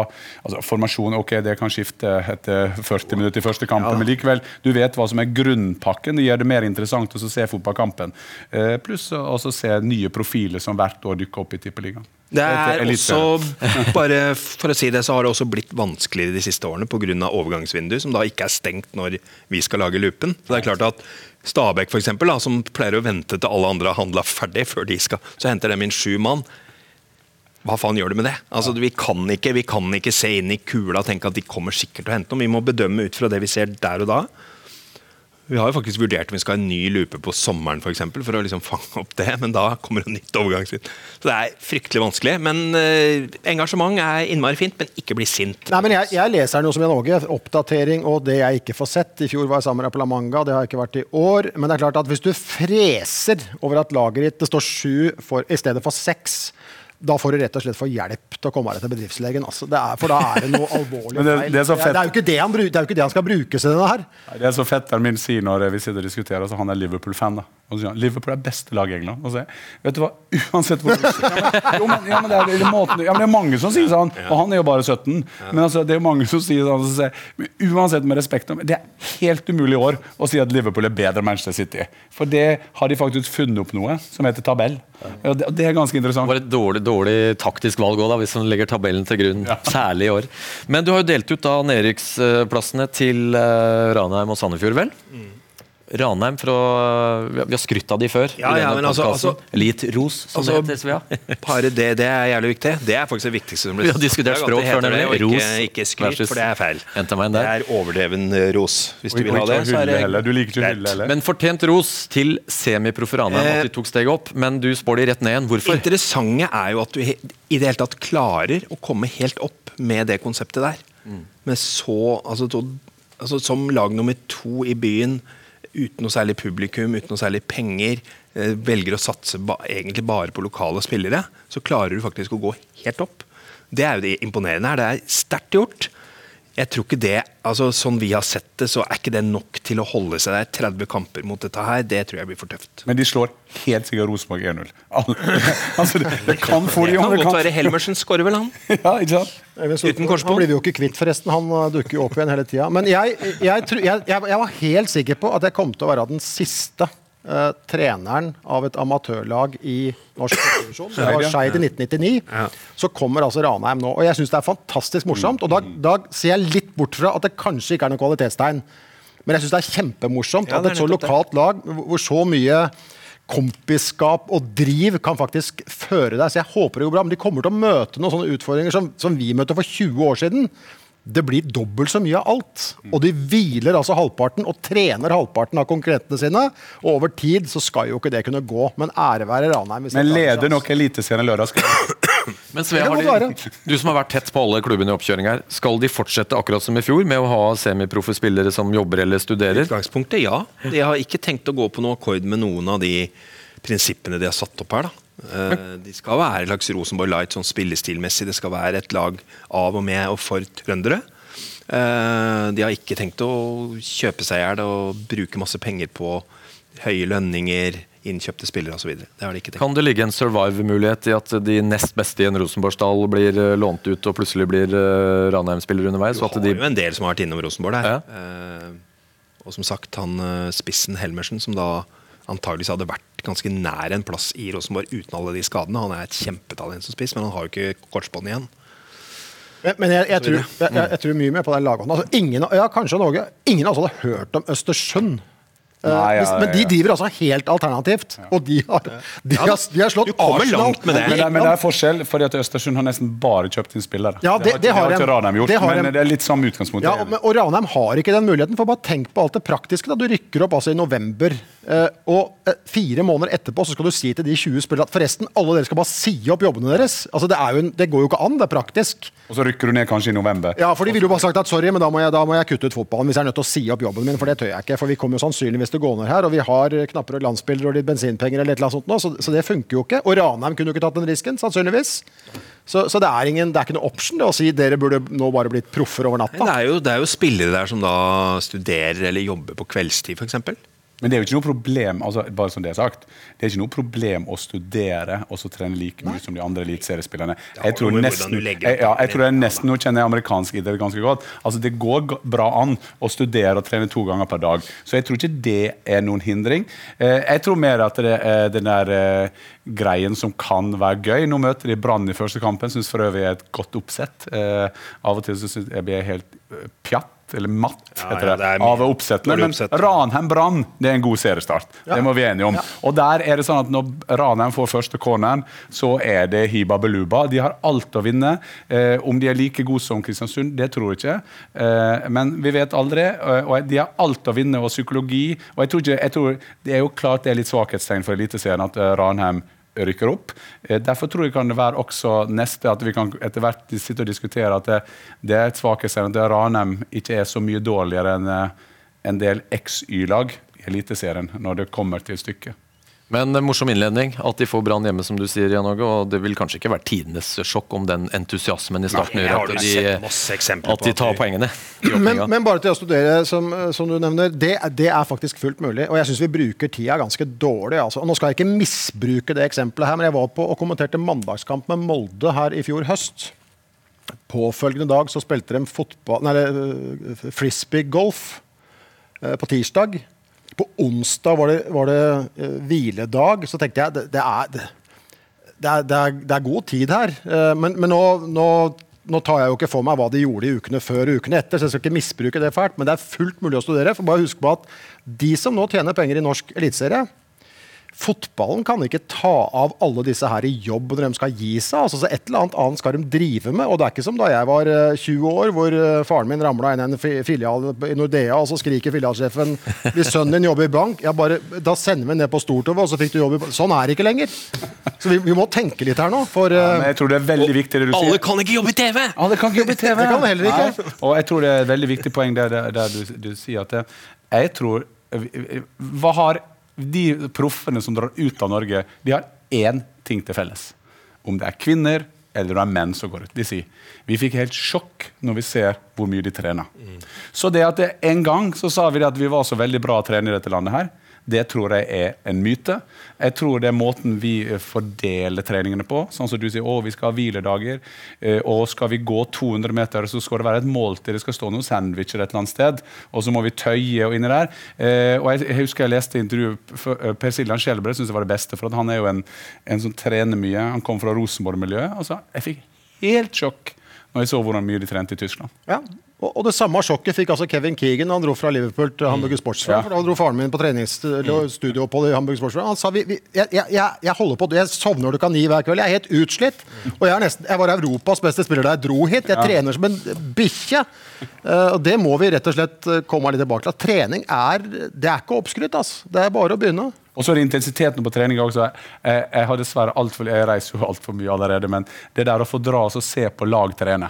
altså Formasjon ok, det kan skifte etter 40 minutter i første kampen, men likevel, du vet hva som er grunnpakken. Det gjør det mer interessant å se fotballkampen. Eh, pluss å se nye profiler som hvert år dukker opp i Tippeligaen. Det er også, bare for å si det, så har det også blitt vanskeligere de siste årene pga. overgangsvinduet, som da ikke er stengt når vi skal lage loopen. Så det er klart at Stabæk, for eksempel, da, som pleier å vente til alle andre har handla ferdig før de skal, så henter de inn sju mann. Hva faen gjør du med det? Altså, vi, kan ikke, vi kan ikke se inn i kula og tenke at de kommer sikkert til å hente noe. Vi må bedømme ut fra det vi ser der og da. Vi har jo faktisk vurdert om vi skal ha en ny lupe på sommeren for, eksempel, for å liksom fange opp det, men da kommer det nytt overgangsvind. Så det er fryktelig vanskelig. Men eh, engasjement er innmari fint, men ikke bli sint. Nei, men jeg, jeg leser noe som Jan Åge. Oppdatering og det jeg ikke får sett. I fjor var jeg sammen med La Manga, det har jeg ikke vært i år. Men det er klart at hvis du freser over at laget ditt det står sju for, i stedet for seks, da får du rett og slett få hjelp til å komme deg til bedriftslegen. Altså, det er, for da er det noe alvorlig feil. det- det er det er jo ikke det han, bru- det ikke det han skal brukes til denne her. Nei, Det er så fetteren min sier når vi sitter og diskuterer, så han er Liverpool-fan. da. Og så sier han, Liverpool er beste lag i England. Og så vet du hva, uansett hvor ja, men, jo, men, ja, men det er, måten, ja, men det er mange som sier sånn, og han er jo bare 17. Men altså, det er jo mange som sier sånn, så sier, men uansett med respekt, det er helt umulig i år å si at Liverpool er bedre enn Manchester City. For det har de faktisk funnet opp noe som heter tabell. Og det, og det er ganske interessant. Det var et dårlig, dårlig taktisk valg også, da, hvis man legger tabellen til grunn, særlig i år. Men du har jo delt ut da nedrykksplassene til eh, Ranheim og Sandefjord, vel? Ranheim fra Vi har- skrytt av de før. Ja, ja, men altså- altså- Litt ros, som Altså, det heter. Svea. Pare det, det er jævlig viktig. Det er faktisk det viktigste som blir Vi har diskutert Det er språk før, nemlig. Ros Ikke, ikke skryt, for det er feil. Det er overdreven eh, ros. Hvis du vil ha det, så er det heller. Du liker ikke å hylle heller. Men fortjent ros til semiproffe Ranheim Eh, at de tok steget opp. Men du spår de rett ned igjen. Hvorfor? interessante er jo at du i det hele tatt klarer å komme helt opp med det konseptet der. Med så altså, to, altså, Som lag nummer to i byen, uten noe særlig publikum, uten noe særlig penger, eh, velger å satse ba, egentlig bare på lokale spillere, så klarer du faktisk å gå helt opp. Det er jo det imponerende her. Det er sterkt gjort. Jeg tror ikke det, altså Sånn vi har sett det, så er ikke det nok til å holde seg der 30 kamper mot dette her. Det tror jeg blir for tøft. Men de slår helt sikkert Rosenborg 1-0. Altså, det, det kan få de Det kan det godt være Helmersen skårer vel, han. Ja, ikke sant? Uten korsbånd. Han blir vi jo ikke kvitt, forresten. Han uh, dukker jo opp igjen hele tida. Men jeg, jeg, jeg, jeg, jeg var helt sikker på at jeg kom til å være den siste uh, treneren av et amatørlag i norsk divisjon. Det var Skeid i 1999. Så kommer altså Ranheim nå. Og jeg syns det er fantastisk morsomt. Og da, da ser jeg litt bort fra at det kanskje ikke er noe kvalitetstegn. Men jeg syns det er kjempemorsomt Ja, at det er et så lokalt lag hvor så mye kompiskap og driv kan faktisk føre deg. Så jeg håper det går bra. Men de kommer til å møte noen sånne utfordringer som, som vi møtte for 20 år siden. Det blir dobbelt så mye av alt. Og de hviler altså halvparten og trener halvparten av konkurrentene sine. Og over tid så skal jo ikke det kunne gå. Men ære være Ranheim. Men leder nok Eliteserien lørdagskveld. Men Sve, de, du som har vært tett på alle klubbene i oppkjøring her, skal de fortsette akkurat som i fjor med å ha semiproffe spillere som jobber eller studerer? utgangspunktet, ja. De har ikke tenkt å gå på noe akkord med noen av de prinsippene de har satt opp her. da. Eh, De skal være lags slags Rosenborg Light sånn spillestilmessig. Det skal være et lag av og med og for trøndere. Eh, De har ikke tenkt å kjøpe seg i hjel og bruke masse penger på høye lønninger, innkjøpte spillere osv. Det har de ikke tenkt. Kan det ligge en survive-mulighet i at de nest beste i en Rosenborg-stall blir eh, lånt ut og plutselig blir uh, Ranheim-spillere underveis? Du har de, jo en del som har vært innom Rosenborg der. Ja. Og som sagt, han spissen Helmersen, som da antageligvis hadde vært ganske nær en plass i Rosenborg uten alle de skadene. Han er et kjempetalent som spiss, men han har jo ikke kortsbånd igjen. Men, men jeg, jeg, tror, jeg, jeg, tror mye mer på den laghånden. Altså, ingen, ja, kanskje Norge, ingen av oss hadde hørt om Østersund. Eh, Nei, ja, ja, men de driver altså helt alternativt. Og de har, de har, de har slått Du Arsenal. langt med det. Men det, men det er forskjell, fordi at Østersund har nesten bare kjøpt inn spillere. Ja, det- det har ikke. Ranheim gjort, Det har men det er litt samme utgangspunkt. Ja, og, og Ranheim har ikke den muligheten. For bare tenk på alt det praktiske. da Du rykker opp altså i november, eh, og uh, fire måneder etterpå så skal du si til de 20 spillerne at forresten, alle dere skal bare si opp jobbene deres. Altså Det, er jo en, det går jo ikke an. Det er praktisk. Og så rykker du ned kanskje i november. Ja, for de ville jo bare sagt at sorry, men da må, jeg, da må jeg kutte ut fotballen hvis jeg er nødt til å si opp jobben min, for det tør jeg ikke. For vi kommer jo sannsynligvis til å gå ned her, og vi har knapper og glansbilder og litt bensinpenger eller et eller annet sånt nå, så, så det funker jo ikke. Og Ranheim kunne jo ikke tatt den risken, sannsynligvis. Så, så det, er ingen, det er ikke noe option det å si dere burde nå bare blitt proffer over natta. Det er, jo, det er jo spillere der som da studerer eller jobber på kveldstid, f.eks. Men det er jo ikke noe problem altså bare som det er sagt, det er ikke noe problem å studere og så trene like mye som de andre eliteseriespillerne. Jeg tror nesten, jeg, ja, jeg tror jeg nesten nå kjenner jeg amerikansk idrett ganske godt. Altså Det går bra an å studere og trene to ganger per dag. Så jeg tror ikke det er noen hindring. Eh, jeg tror mer at det er den der eh, greien som kan være gøy. Nå møter de Brann i første kampen, syns for øvrig er et godt oppsett. Eh, av og til så synes jeg blir helt eh, Eller matt, heter ja, det, det er av oppsettene. Men oppsett. Ranheim Brann det er en god seriestart. Det må vi være enige om. Og der er det sånn at Når Ranheim får første corneren, så er det hiba beluba. De har alt å vinne. Eh, om de er like gode som Kristiansund, det tror jeg ikke. Eh, men vi vet aldri. eh, og De har alt å vinne, og psykologi. Og jeg tror ikke, jeg tror, Det er jo klart det er litt svakhetstegn for Eliteserien at eh, Ranheim rykker opp. Eh, Derfor tror jeg kan det være også neste at vi kan etter hvert sitte og diskutere at det, det er et svakhetstegn at Ranheim ikke er så mye dårligere enn eh, en del X-Y-lag i Eliteserien når det kommer til stykket. Men eh, morsom innledning. At de får Brann hjemme, som du sier, Jan Åge. Og det vil kanskje ikke være tidenes sjokk om den entusiasmen i starten Nei, gjør at de, at de tar poengene. Men, men bare til å studere, som, som du nevner, det, det er faktisk fullt mulig. Og jeg syns vi bruker tida ganske dårlig. Altså. Og nå skal jeg ikke misbruke det eksempelet her, men jeg var på og kommenterte mandagskamp med Molde her i fjor høst. Påfølgende dag så spilte de fotball, nei, eh, frisbee-golf eh, på tirsdag. På onsdag var det, var det uh, hviledag. Så tenkte jeg det, det, er, er, er, det er god tid her. Uh, men men nå, nå, nå tar jeg jo ikke for meg hva de gjorde i ukene før og ukene etter, så jeg skal ikke misbruke det fælt, men det er fullt mulig å studere. For bare husk på at de som nå tjener penger i norsk eliteserie Fotballen kan ikke ta av alle disse her i jobb når de skal gi seg. Altså, så et eller annet annet skal de drive med. Og det er ikke som da jeg var eh, 20 år, hvor eh, faren min ramla inn i en filial i Nordea, og så skriker filialsjefen hvis sønnen din jobber i bank, ja, bare, da sender vi ned på Stortovet, og så fikk du jobb i bank. Sånn er det ikke lenger. Så vi, vi må tenke litt her nå. For Ja, eh, men jeg tror det er veldig viktig det du sier. Alle kan ikke jobbe i TV! Alle kan ikke jobbe i TV. Det kan heller ikke. Nei. Og jeg tror det er et veldig viktig poeng der, der, der du, du sier at det, jeg tror Hva har de proffene som drar ut av Norge, de har én ting til felles. Om det er kvinner eller det er menn som går ut. De sier vi fikk helt sjokk når vi ser hvor mye de trener. Så det at det en gang så sa vi det at vi var så veldig bra å trene i dette landet her, det tror jeg er en myte. Jeg tror det er måten vi eh, fordeler treningene på. Sånn som du sier, å, vi skal ha hviledager. eh, Og skal vi gå 200 meter, så skal det være et måltid. Det skal stå noen sandwicher et eller annet sted. Og så må vi tøye og inni der. Eh, Og jeg, husker jeg leste intervjuet Per Siljan Skjelbred syns jeg var det beste. For han er jo en, en som trener mye. Han kom fra Rosenborg-miljøet. Altså, jeg fikk helt sjokk når jeg så hvordan mye de trente i Tyskland. Ja. Og, og det samme sjokket fikk altså Kevin Keegan. Han dro fra Liverpool til Hamburger Sportsfra. Ja. Da dro faren min på treningsstudiopphold i Hamburger Sportsfra. Han sa vi, vi, jeg, jeg, jeg, holder på, jeg sovner klokka ni hver kveld. Jeg er helt utslitt. Og jeg, nesten, jeg var Europas beste spiller da jeg dro hit. Jeg trener som en bikkje. Eh, og det må vi rett og slett eh, komme litt tilbake til. At trening er Det er ikke oppskrytt, Altså. Det er bare å begynne. Og så er det intensiteten på trening også. Jeg, jeg har dessverre alt for, jeg reiser jo altfor mye allerede, men det der å få dra oss og se på lag trene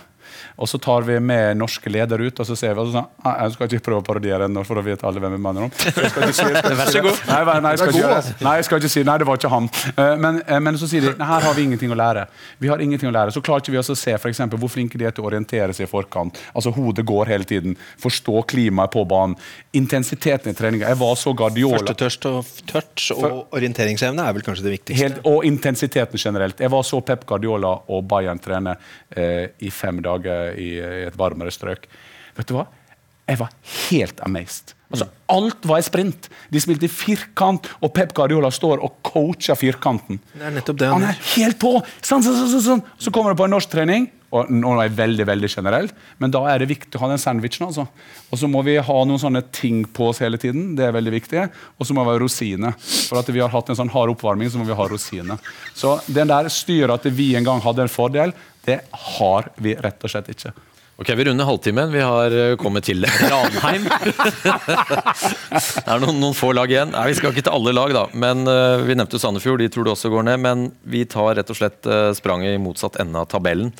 Og så tar vi med norske ledere ut, og så ser vi sånn, Jeg skal ikke prøve å parodiere ennå, for da vet alle hvem vi mener om. Jeg skal ikke si, Vær så god. Nei, jeg skal ikke, nei, jeg skal ikke si Nei, det var ikke han. Eh, Men, eh, men så sier de nei, her har vi ingenting å lære. Vi har ingenting å lære. Så klarer ikke vi også å se for eksempel, hvor flinke de er til å orientere seg i forkant. Altså Hodet går hele tiden. Forstå klimaet på banen. Intensiteten i treninga. Jeg var så Guardiola. Første tørst og, touch og orienteringsevne er vel kanskje det viktigste. Helt, og intensiteten generelt. Jeg var så Pep Guardiola og Bayern trene eh, i fem dager i, i et varmere strøk. Vet du hva? Jeg var helt amazed. Altså, alt var i sprint. De spilte firkant, og Pep Guardiola står og coacher firkanten. Det er nettopp det Han han er helt på! Sånn, sånn, sånn, sånn, sånn. Så kommer det på en norsk trening, og nå er jeg veldig veldig generell, men da er det viktig å ha den sandwichen. altså. Og så må vi ha noen sånne ting på oss hele tiden, det er veldig viktig. Og så må vi ha rosiner. For at vi har hatt en sånn hard oppvarming, så må vi ha rosiner. Så den der styret at vi en gang hadde en fordel, det har vi rett og slett ikke. Ok, Vi runder halvtimen. Vi har eh, kommet til Ranheim. det er noen, noen få lag igjen. Nei, Vi skal ikke til alle lag, da. Men uh, Vi nevnte Sandefjord, de tror du også går ned. Men vi tar rett og slett uh, spranget i motsatt ende av tabellen.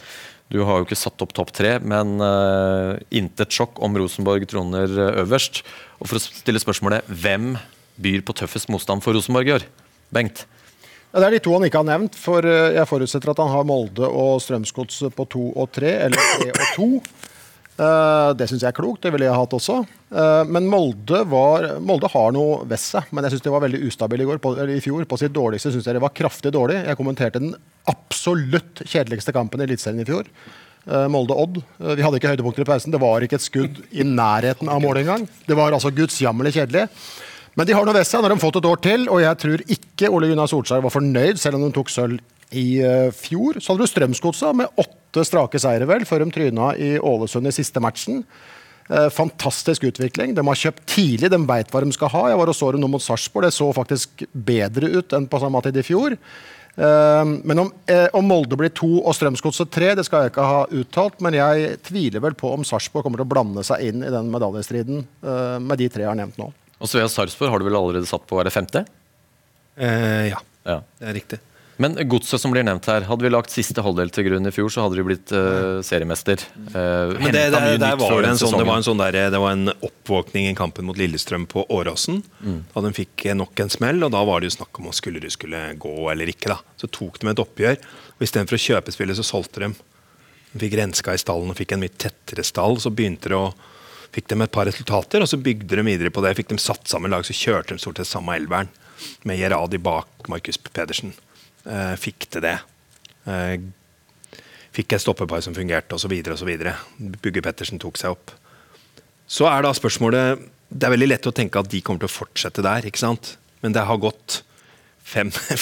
Du har jo ikke satt opp topp tre, men uh, intet sjokk om Rosenborg troner øverst. Og For å stille spørsmålet hvem byr på tøffest motstand for Rosenborg i år? Bengt? Ja, det er de to han ikke har nevnt, for eh, jeg forutsetter at han har Molde og Strømsgodset på to og tre, eller tre og to. Eh, det syns jeg er klokt, det ville jeg hatt også. Eh, men Molde, var, Molde har noe ved seg, men jeg syns de var veldig ustabile i, i fjor. På sitt dårligste syns jeg de var kraftig dårlig. Jeg kommenterte den absolutt kjedeligste kampen i Eliteserien i fjor. Eh, Molde-Odd. Eh, vi hadde ikke høydepunkter i pausen. Det var ikke et skudd i nærheten av målet engang. Det var altså gudsjammerlig kjedelig. Men de har noe ved seg. Nå har de fått et år til, og jeg tror ikke Ole Gunnar Solskjær var fornøyd, selv om de tok sølv i eh, fjor. Så hadde du Strømsgodset med åtte strake seire, vel, før de tryna i Ålesund i siste matchen. Eh, fantastisk utvikling. De har kjøpt tidlig, de veit hva de skal ha. Jeg var og så dem nå mot Sarpsborg. Det så faktisk bedre ut enn på samme tid i fjor. Eh, men om, om Molde blir to og Strømsgodset tre, det skal jeg ikke ha uttalt. Men jeg tviler vel på om Sarpsborg kommer til å blande seg inn i den medaljestriden med de tre jeg har nevnt nå. Og Svea Sarpsborg har du vel allerede satt på, er det femte? Eh, ja, Ja. det er riktig. Men godset som blir nevnt her, hadde vi lagt siste halvdel til grunn i fjor, så hadde de blitt uh, seriemester. Uh, Men det, det, det, var en sånn, det var en sånn der, det var en oppvåkning i kampen mot Lillestrøm på Åråsen. Da de fikk nok en smell, og da var det jo snakk om å skulle de skulle gå eller ikke. da. Så tok de et oppgjør, og istedenfor å kjøpe spillet, så solgte de. De fikk renska i stallen og fikk en mye tettere stall. Så begynte det å fikk de et par resultater, og så bygde de videre på det. Fikk de satt sammen lag, så kjørte de stort sett samme elveren. Med Geradi bak Markus Pedersen. Eh, fikk til det. Eh, fikk et stoppepar som fungerte, osv. osv. Bugge Pettersen tok seg opp. Så er da spørsmålet Det er veldig lett å tenke at de kommer til å fortsette der, ikke sant? Men det har gått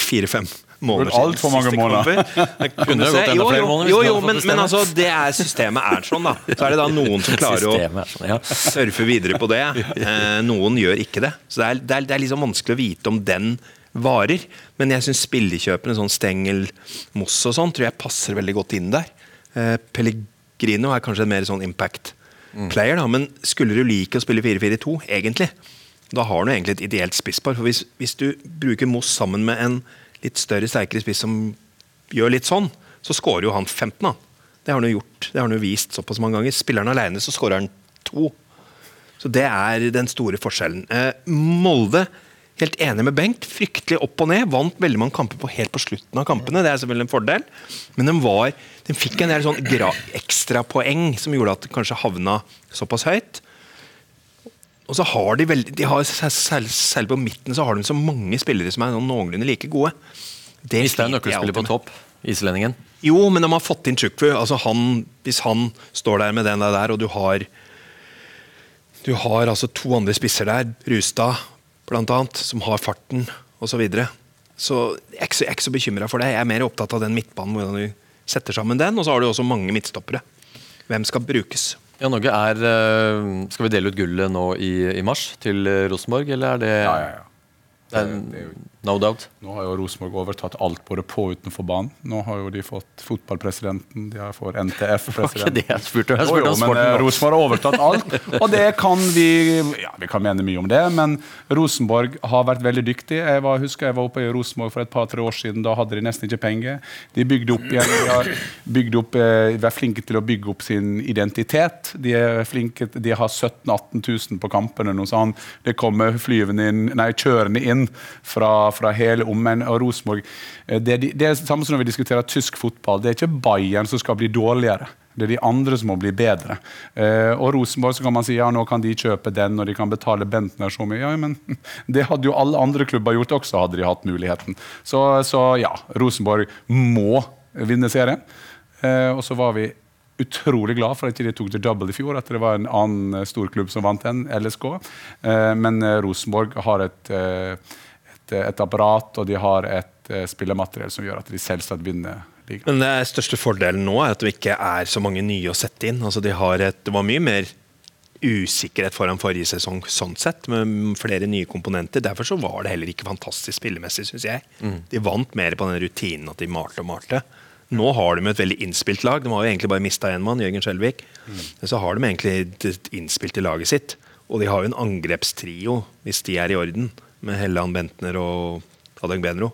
fire-fem måneder Alt for mange måneder. Det Kunne se- gått enda jo, flere jo, jo, jo, men, men altså, det er systemet er sånn, da. Så er det da noen som klarer å sånn, ja. surfe videre på det. Eh, noen gjør ikke det. Så det er, det, er, det er liksom vanskelig å vite om den varer. Men jeg syns spillekjøpene, sånn Stengel, Moss og sånn, tror jeg passer veldig godt inn der. Eh, Pellegrino er kanskje en mer sånn impact player, da. Men skulle du like å spille 4-4-2, egentlig, da har du egentlig et ideelt spisspar. For hvis, hvis du bruker Moss sammen med en litt større, sterkere spiss som gjør litt sånn, så skårer jo han 15, han. Det har han jo gjort. Det har han jo vist såpass mange ganger. Spiller han alene, så skårer han to. Så det er den store forskjellen. Eh, Molde, helt enig med Bengt, fryktelig opp og ned. Vant veldig mange kamper på helt på slutten av kampene. Det er selvfølgelig en fordel. Men den, var, den fikk en del sånn ekstrapoeng som gjorde at den kanskje havna såpass høyt. Og så har de veldig, de har, særlig, på midten så har de så mange spillere som er noenlunde like gode. Det Mista en nøkkelspiller på topp, islendingen. Jo, men de har fått inn Chukwu. Altså han, hvis han står der med den der, og du har Du har altså to andre spisser der, Rustad annet, som har farten osv. Så, videre. så jeg er ikke så, jeg er ikke så bekymra for det. Jeg er mer opptatt av den midtbanen, hvordan du setter sammen den. Og så har du også mange midtstoppere. Hvem skal brukes? Ja, Norge er eh, Skal vi dele ut gullet nå i, i mars til eh, Rosenborg, eller er det Ja, ja, ja. Er, no doubt. Nå har jo Rosenborg overtatt alt både på og utenfor banen. Nå har jo de fått fotballpresidenten, de har fått Det var ikke NTF-president. det jeg spurte. Jeg Jo, spurte jo, men eh. Rosenborg har overtatt alt, og det kan vi Ja, vi kan mene mye om det, men Rosenborg har vært veldig dyktig. Jeg var, husker jeg var oppe i Rosenborg for et par-tre år siden. Da hadde de nesten ikke penger. De bygde opp igjen, de har bygd opp, eh, vært flinke til å bygge opp sin identitet. De er flinke, de har 17 000-18 000 på kampene. Noe sånt. Det kommer flyvende inn, nei, kjørende inn fra, fra hele omegn. Og Rosenborg eh, det, det er det samme som når vi diskuterer tysk fotball. Det er ikke Bayern som skal bli dårligere. Det er de andre som må bli bedre. Eh, og Rosenborg så kan man si ja, nå kan de kjøpe den, og de kan betale Bentner så mye. Ja, men det hadde jo alle andre klubber gjort også, hadde de hatt muligheten. Så, så ja, Rosenborg må vinne serien. Eh, og så var vi utrolig glad for at de tok the double i fjor, at det var en annen storklubb stor klubb som vant den, LSK. Eh, men eh, Rosenborg har et, eh, et, et apparat, og de har et spillemateriell spillermateriell som gjør at de selvsagt vinner ligaen. Men det største fordelen nå er at det ikke er så mange nye å sette inn. Altså de har et, det var mye mer usikkerhet foran forrige sesong sånn sett, med flere nye komponenter. Derfor så var det heller ikke fantastisk spillemessig, syns jeg. De vant mer på den rutinen at de malte og malte. Nå har de et veldig innspilt lag. De har jo egentlig bare mista én mann, Jørgen Skjelvik. Men så har de egentlig et innspilt i laget sitt. Og de har jo en angrepstrio, hvis de er i orden, med Helland, Bentner og Adeng Benro,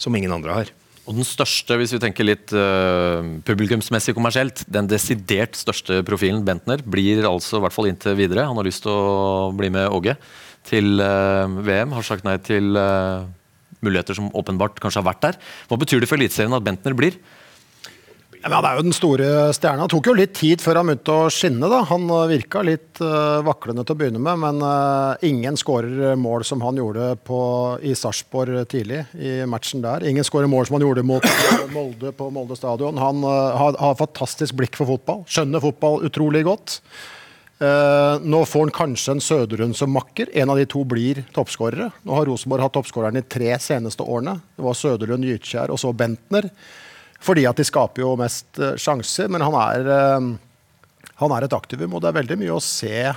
som ingen andre har. Og den største, hvis vi tenker litt uh, publikumsmessig kommersielt, den desidert største profilen, Bentner, blir altså, i hvert fall inntil videre, han har lyst til å bli med Åge til uh, VM, har sagt nei til uh, muligheter som åpenbart kanskje har vært der. Hva betyr det for Eliteserien at Bentner blir? Ja, men han er jo den store stjerna. Det tok jo litt tid før han begynte å skinne. da. Han uh, virka litt uh, vaklende til å begynne med, men uh, ingen skårer mål som han gjorde på, i Sarpsborg tidlig i matchen der. Ingen skårer mål som han gjorde mot eh, Molde på Molde stadion. Han uh, har, har fantastisk blikk for fotball. Skjønner fotball utrolig godt. Uh, nå får han kanskje en Søderund som makker. En av de to blir toppskårere. Nå har Rosenborg hatt toppskåreren i tre seneste årene. Det var Søderlund, Gytkjær og så Bentner. Fordi at de skaper jo mest eh, sjanser. Men han er, eh, han er et aktivum, og det er veldig mye å se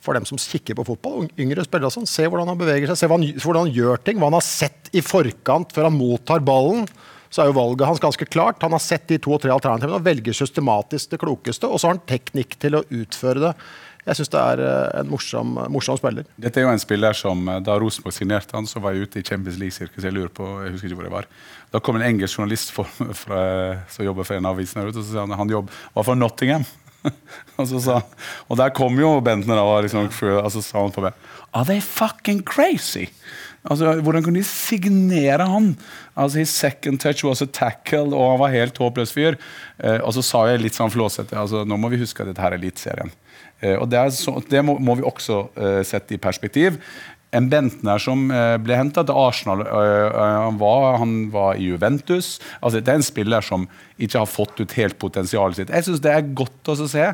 for dem som kikker på fotball. Yngre spillere sånn. Se hvordan han beveger seg, se hva han, hvordan han gjør ting. Hva han har sett i forkant før han mottar ballen. Så er jo valget hans ganske klart. Han har sett de to og tre alternativene og velger systematisk det klokeste. Og så har han teknikk til å utføre det. Jeg syns det er eh, en morsom, morsom spiller. Dette er jo en spiller som, Da Rosenborg signerte han, så var jeg ute i Champions League-sirkuset. Jeg lurer på, jeg husker ikke hvor jeg var. Da kom en engelsk journalist for, fra, som jobber for en av avisene her ute, og så sa han han jobb, var for Nottingham. og, så sa, og der kom jo Bentner og liksom, og så sa han på meg Are they fucking crazy? Altså, Hvordan kunne de signere han? Altså, His second touch was a tackle, og han var helt håpløs fyr. Eh, og så sa jeg litt sånn flåsete altså, nå må vi huske at dette her er Eliteserien. Eh, og det, er så, det må, må vi også eh, sette i perspektiv. En Bentner som eh, ble henta til Arsenal, eh, eh, han, var, han var i Juventus. Altså, det er en spiller som ikke har fått ut helt potensialet sitt. Jeg syns det er godt å se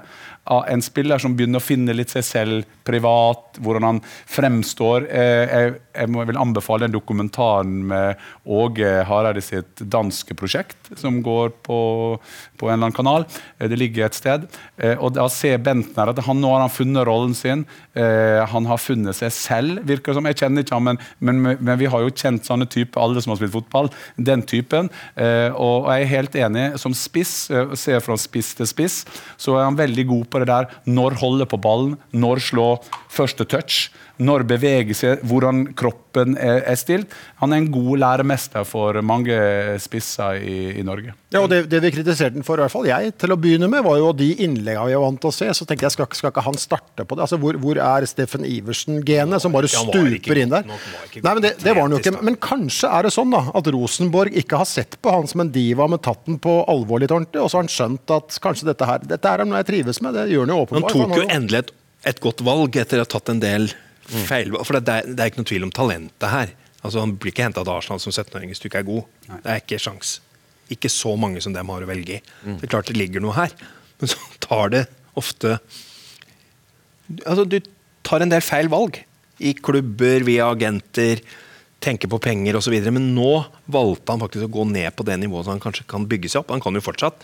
av en spiller som begynner å finne litt seg selv privat, hvordan han fremstår. Jeg, jeg vil anbefale den dokumentaren med Åge Hareide sitt danske prosjekt, som går på, på en eller annen kanal. Det ligger et sted. Og da ser Bentner at han, nå har han funnet rollen sin. Han har funnet seg selv, virker det som. Jeg kjenner ikke han, men, men, men vi har jo kjent sånne typer, alle som har spilt fotball. Den typen. Eh, Og jeg er helt enig. Som spiss, eh, ser fra spiss til spiss, så er han veldig god på det der. Når holde på ballen, når slå første touch. Når bevegelse, hvordan kroppen er, er stilt. Han er en god læremester for mange spisser i, i Norge. Ja, og det, det vi kritiserte den for, i hvert fall jeg, til å begynne med, var jo de innleggene vi var vant til å se. Så tenkte jeg, skal, skal ikke han starte på det? Altså, Hvor, hvor er Steffen Iversen-genet, som bare stuper inn der? Nei, men det, det var han jo ikke. Men kanskje er det sånn da, at Rosenborg ikke har sett på han som en diva med tatt den på alvor litt ordentlig, og så har han skjønt at kanskje dette her dette er noe jeg trives med. Det gjør han jo åpenbart. Han tok jo endelig et, et godt valg etter å ha tatt en del feil. For det er, det er ikke noe tvil om talentet her. Altså Han blir ikke henta til Arsenal som 17-åring hvis du ikke er god. Det er ikke sjans. Ikke så mange som dem har å velge i. Det er klart det ligger noe her, men så tar det ofte Altså, du tar en del feil valg. I klubber, via agenter, tenker på penger osv. Men nå valgte han faktisk å gå ned på det nivået så han kanskje kan bygge seg opp. Han kan jo fortsatt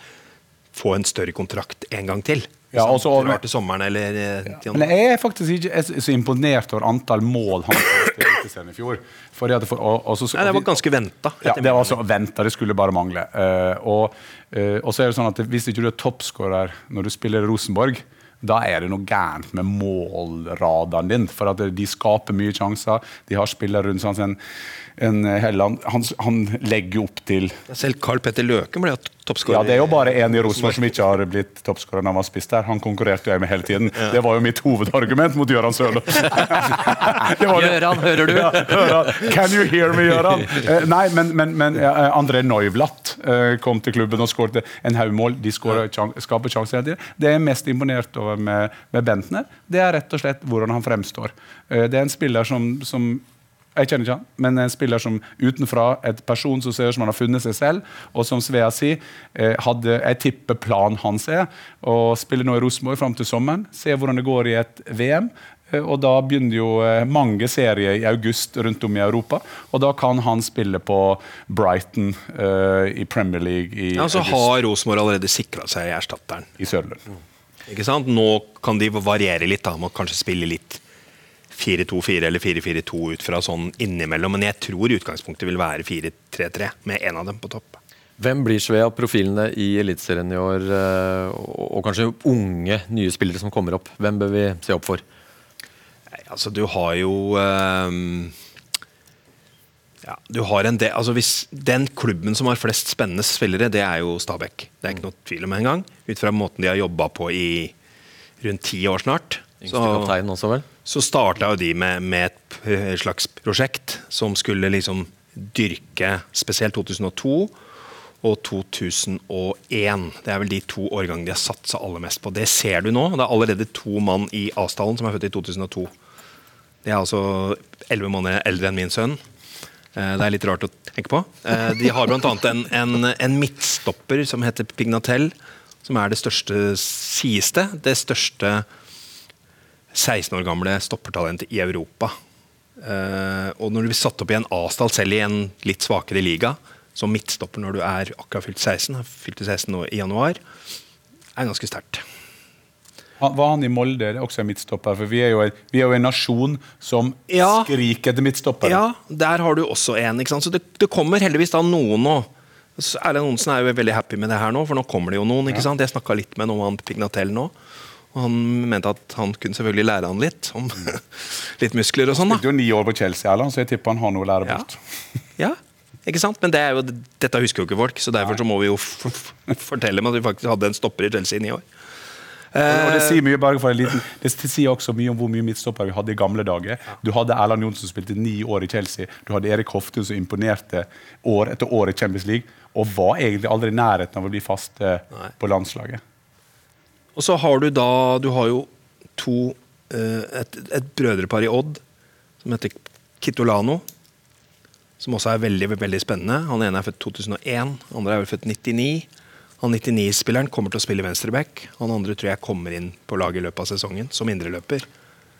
få en større kontrakt en gang til. Ja, også- drar til sommeren eller eh, til Men jeg er faktisk ikke så så imponert over antall mål han til Eliteserien i fjor. For, og, og så, Nei, det var ganske venta. ja, det var så venta, det skulle bare mangle. Uh, og, eh, og så er det sånn at Hvis ikke du er toppskårer når du spiller i Rosenborg, da er det noe gærent med målradaren din. For at de skaper mye sjanser. De har spillere rundt sånn som en, en Helland. Han, han legger jo opp til Selv Carl Petter Løken ble toppskårer. ja, Det er jo bare én i Rosenborg som ikke har blitt toppskårer når han var spiss der. Han konkurrerte jeg med hele tiden. Det var jo mitt hovedargument mot Gøran Sørloth. Det. Gøran, hører du? Ja, hører. Can you hear me, Gøran? Eh, nei, men, men, men eh, André Neuvlatt eh, kom til klubben og skåret en haug mål. De skårer chan skaper sjanser hele tiden. Det jeg er mest imponert over med, med Bentner, det er rett og slett hvordan han fremstår. Eh, det er en spiller som, som jeg kjenner ikke han, men en spiller som utenfra, et person som ser ut som han har funnet seg selv, og som Svea sier, eh, hadde, jeg tipper planen hans er å spille nå i Rosenborg fram til sommeren, se hvordan det går i et VM. eh, Og da begynner jo eh, mange serier i august rundt om i Europa. Og da kan han spille på Brighton uh, i Premier League i Ja, så august har Rosenborg allerede sikra seg erstatteren. i Sørlund. Ikke sant? Nå kan de variere litt, da. Må kanskje spille litt 4-2-4 eller 4-4-2 ut fra sånn innimellom. Men jeg tror utgangspunktet vil være 4-3-3, med en av dem på topp. Hvem blir Svea profilene i Eliteserien i år, eh, og og kanskje unge, nye spillere som kommer opp? Hvem bør vi se opp for? Nei, altså, du har jo um, ja, du har en del, altså hvis Den klubben som har flest spennende spillere, det er jo Stabæk. Det er ikke noe tvil om engang. Ut fra måten de har jobba på i rundt ti år snart. Yngste kaptein også, vel? Så starta jo de med, med et slags prosjekt som skulle liksom dyrke spesielt 2002 og 2001. Det er vel de to årgangene de har satsa aller mest på. Det ser du nå. Det er allerede to mann i Asdalen som er født i 2002. De er altså elleve måneder eldre enn min sønn. Eh, Det er litt rart å tenke på. Eh, De har bl.a. En, en, en midtstopper som heter Pignatell, som er det største, sies det, det største 16 år gamle stoppertalentet i Europa. Eh, og når du blir satt opp i en A-stall, selv i en litt svakere liga, som midtstopper når du er akkurat fylt 16, har fylt 16 nå i januar, er ganske sterkt. Var han i Molde er også en midtstopper? For vi er jo vi er jo en nasjon som Ja. skriker etter midtstoppere. Ja, der har du også en. ikke sant? Så det, det kommer heldigvis da noen nå. Erlend Onsen er jo veldig happy med det her nå, for nå kommer det jo noen. ikke sant? Jeg snakka litt med noen om Pignatell nå. Og han mente at han kunne selvfølgelig lære han litt om litt muskler og sånn. da. Spilte jo ni år på Chelsea, Erland, så jeg tipper han har noe å lære bort. Ja, ikke sant? Men det er jo, dette husker jo ikke folk, så derfor så må vi jo fortelle dem at vi faktisk hadde en stopper i Chelsea i ni år. Og det sier mye bare for en liten Det sier også mye om hvor mye midtstoppere vi hadde i gamle dager. Du hadde Erland Johnsen som spilte ni år i Chelsea. Du hadde Erik Hoftun som imponerte år etter år i Champions League. Og var egentlig aldri i nærheten av å bli fast eh, på landslaget. Og så har du da Du har jo to eh, et, et brødrepar i Odd som heter Kitolano. Som også er veldig veldig spennende. Han ene er født 2001, andre er vel født 99. Han 99-spilleren kommer til å spille venstreback. Han andre tror jeg kommer inn på laget i løpet av sesongen som indreløper.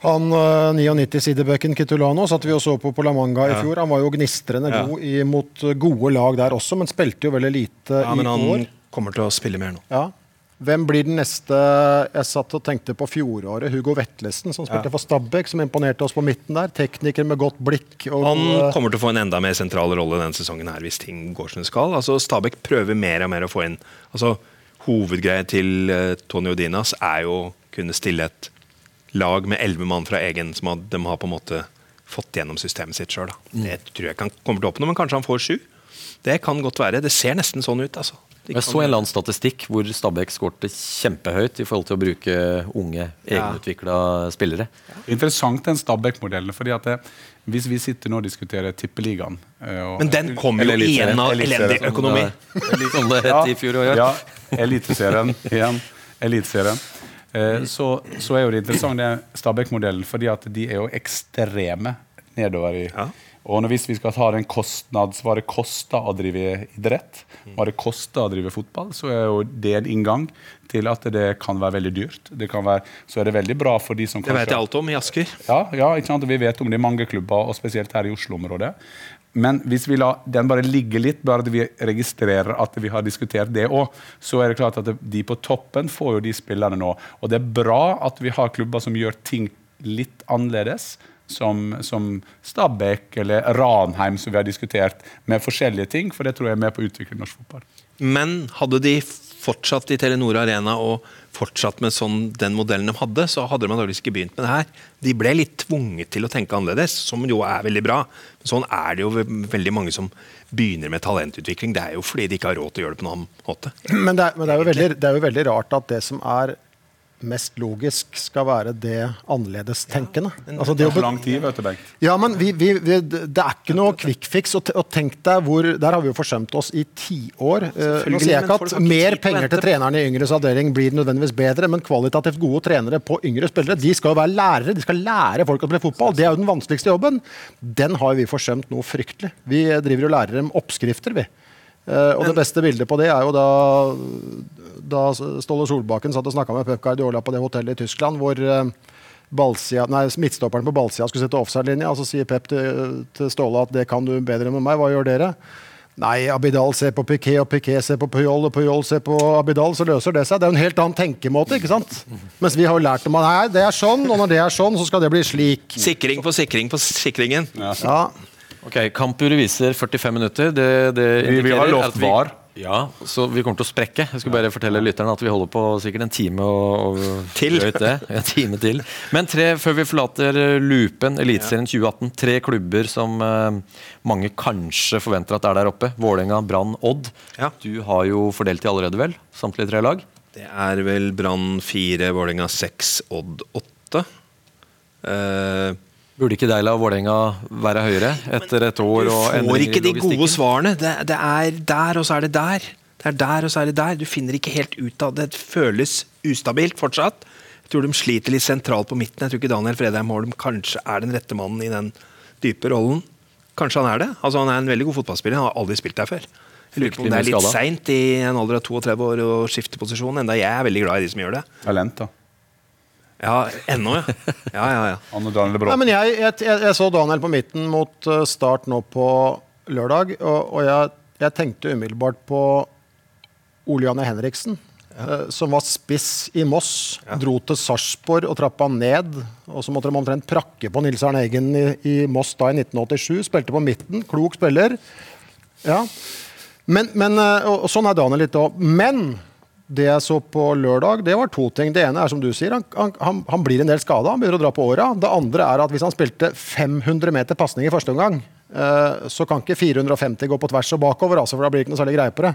Han uh, 99-sidebacken Kitolano satt vi og så på på La Manga i fjor. Han var jo gnistrende Ja. god i, mot gode lag der også, men spilte jo veldig lite Ja, men han kommer til å spille mer nå. Ja. Hvem blir den neste Jeg satt og tenkte på fjoråret. Hugo Vetlesen, som spilte for Stabæk, som imponerte oss på midten der. Tekniker med godt blikk. Og, Han kommer til å få en enda mer sentral rolle denne sesongen her hvis ting går som det skal. Altså Stabæk prøver mer og mer å få inn altså Hovedgreia til uh, Tony Odinas er jo å kunne stille et lag med elleve mann fra egen som de har på en måte fått gjennom systemet sitt sjøl. Det tror jeg han kommer til å oppnå, men kanskje han får sju. Det kan godt være. Det ser nesten sånn ut. altså. Jeg kan- så en eller annen statistikk hvor Stabæk skårte kjempehøyt i forhold til å bruke unge, egenutvikla spillere. Interessant den Stabæk-modellen. fordi at det, Hvis vi sitter nå og diskuterer Tippeligaen eh, og- Men den kommer jo igjen en av elendig økonomi. Som det het i fjor òg, ja. Ja, Eliteserien igjen. Eliteserien. Eh, så, så er jo det interessant det Stabæk-modellen, fordi at de er jo ekstreme nedover i Ja. Og hvis vi skal ta den så hva det koster å drive idrett, hva det koster å drive fotball, så er jo det en inngang til at det kan være veldig dyrt. Det kan være, så er det veldig bra for de som kanskje... Det vet jeg alt om i Asker. ja, ja ikke sant? vi vet om det i mange klubber, og spesielt her i Oslo-området. Men hvis vi lar den bare ligge litt, bare at vi registrerer at vi har diskutert det òg, så er det klart at de på toppen får jo de spillerne nå. Og det er bra at vi har klubber som gjør ting litt annerledes, som, som Stabæk eller Ranheim, som vi har diskutert, med forskjellige ting. For det tror jeg er med på å utvikle norsk fotball. Men hadde de fortsatt i Telenor Arena og fortsatt med sånn, den modellen de hadde, så hadde de antakeligvis ikke begynt med det her. De ble litt tvunget til å tenke annerledes, som jo er veldig bra. Men sånn er det jo veldig mange som begynner med talentutvikling. Det er jo fordi de ikke har råd til å gjøre det på noen annen måte. Men, det er, men det, er jo veldig, det er jo veldig rart at det som er mest logisk, skal være det annerledestenkende. altså, det lang tid, vet du, Bengt. Ja, men vi, vi, vi, det er ikke noe quick fix. Og, og tenk deg hvor, Der har vi jo forsømt oss i tiår. Uh, nå sier jeg ikke at mer penger til trenerne i yngres avdeling blir nødvendigvis bedre, men kvalitativt gode trenere på yngre spillere de skal jo være lærere. De skal lære folk å spille fotball. Det er jo den vanskeligste jobben. Den har vi forsømt noe fryktelig. Vi driver og lærer dem oppskrifter, vi. Eh, og det beste bildet på det er jo da, da Ståle Solbakken satt og snakka med Pep Guardiola på det hotellet i Tyskland, hvor eh, ballsida, nei, midtstopperen på ballsida skulle sette offside-linja, og så sier Pep til, til Ståle at det kan du bedre enn meg, hva gjør dere? Nei, Abidal ser på Piquet, og Piquet ser på Puyol, og Puyol ser på Abidal, så løser det seg. Det er jo en helt annen tenkemåte, ikke sant? Mens vi har jo lært om at nei, det er sånn, og når det er sånn, så skal det bli slik. Sikring på sikring på sikringen. Ja, Ok, Kampuret viser 45 minutter. Det, det Vi- vi har lovt var. Ja, så vi kommer til å sprekke. Jeg skal bare fortelle lytterne at vi holder på sikkert en time og, og Til. En time til. Men tre, før vi forlater loopen, Eliteserien 2018, tre klubber som eh, mange kanskje forventer at er der oppe. Vålerenga, Brann, Odd. Ja. Du har jo fordelt de allerede, vel? Samtlige tre lag? Det er vel Brann 4, Vålerenga 6, Odd 8. Eh, Burde ikke Deila og Vålerenga være høyere etter et år og endring i logistikken? du får ikke de gode svarene. Det, det er der, og så er det der. Det er der, og så er det der. Du finner ikke helt ut av det. Det føles ustabilt fortsatt. Jeg tror de sliter litt sentralt på midten. Jeg tror ikke Daniel Fredheim Holm kanskje er den rette mannen i den dype rollen. Kanskje han er det. Altså Han er en veldig god fotballspiller. Han har aldri spilt der før. Jeg lurer på om det er litt seint i en alder av 32 år å skifte posisjon, enda jeg er veldig glad i de som gjør det. Talent, da. Ja, ennå, ja. Ja, ja, ja. Han og Daniel Nei, Bråten. men jeg, jeg, jeg, jeg så Daniel på midten mot eh, Start nå på lørdag, og, og jeg, jeg tenkte umiddelbart på Ole Janne Henriksen. eh, som var spiss i Moss, dro til Sarpsborg og trappa ned. Og så måtte de omtrent prakke på Nils Arne Eggen i, i Moss da i 1987. Spilte på midten, klok spiller. Ja. Men, men, eh, og, og sånn er Daniel litt òg. Men det jeg så på lørdag, det var to ting. Det ene er som du sier, han, han, han, blir en del skada. Han begynner å dra på åra. Det andre er at hvis han spilte 500 meter pasning i første omgang, eh, så kan ikke 450 gå på tvers og bakover, altså, for da blir det ikke noe særlig greie på det.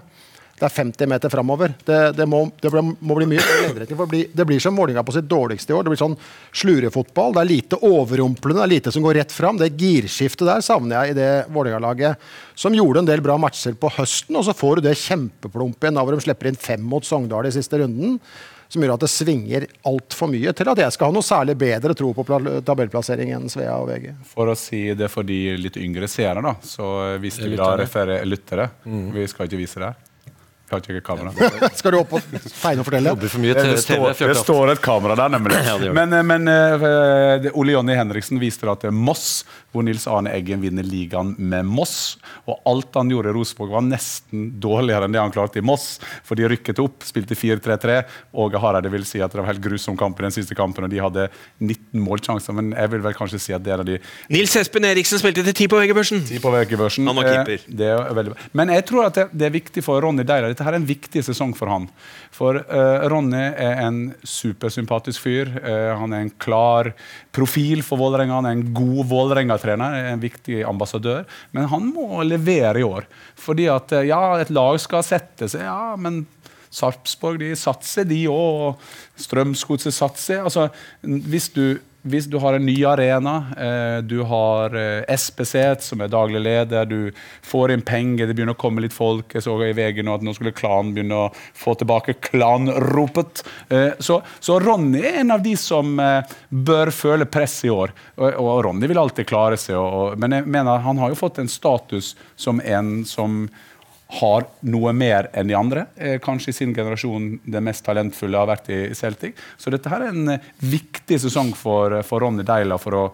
Det er 50 meter framover. Det, det, må, det ble- må bli mye lengderetning. Det blir, det blir som målinga på sitt dårligste i år. Det blir sånn slurefotball. Det er lite overrumplende, det er lite som går rett fram. Det girskiftet der savner jeg i det Vålerenga-laget som gjorde en del bra matcher på høsten, og så får du det kjempeplump igjen da hvor de slipper inn fem mot Sogndal i siste runden. Som gjør at det svinger altfor mye til at jeg skal ha noe særlig bedre tro på tabellplassering enn Svea og VG. For å si det for de litt yngre seere, da, så viste vi da referer lyttere. Mm. Vi skal ikke vise det her. Vi har ikke kamera. Skal du opp og feine og fortelle? For mye Det, TV, det, står, det står et kamera der, nemlig. Ja, det det. men men uh, Ole Jonny Henriksen viste det er Moss, hvor Nils Arne Eggen vinner ligaen med Moss. Og alt han gjorde i Rosenborg, var nesten dårligere enn det han klarte i Moss. For de rykket opp, spilte 4-3-3. Åge Hareide vil si at det var helt grusom kamp i den siste kampen, og de hadde 19 målsjanser. Men jeg vil vel kanskje si at det er de Nils Espen Eriksen spilte til 10 på VG-børsen. Ti på vekebørsen. Han var keeper. Eh, Det er. Men jeg tror at det, det er viktig for Ronny Deila. Dette her er en viktig sesong for han. For uh, Ronny er en supersympatisk fyr. Uh, han er en klar profil for Vålerenga. Han er en god Vålerenga-trener, en viktig ambassadør. Men han må levere i år. Fordi at uh, ja, et lag skal sette seg, ja, men Sarpsborg de satser, de òg. Strømsgodset satser. Altså, hvis du, hvis du har en ny arena, eh, du har eh, SPC som er daglig leder, du får inn penger, det begynner å komme litt folk. Jeg så i VG nå at nå skulle klanen begynne å få tilbake klanropet. Eh, så, så Ronny er en av de som bør føle press i år. Og, og Ronny vil alltid klare seg, og, men jeg mener han har jo fått en status som en som har noe mer enn de andre. Eh, kanskje i sin generasjon det mest talentfulle har vært i Celtic. Så dette her er en eh, viktig sesong for, for Ronny Deila for å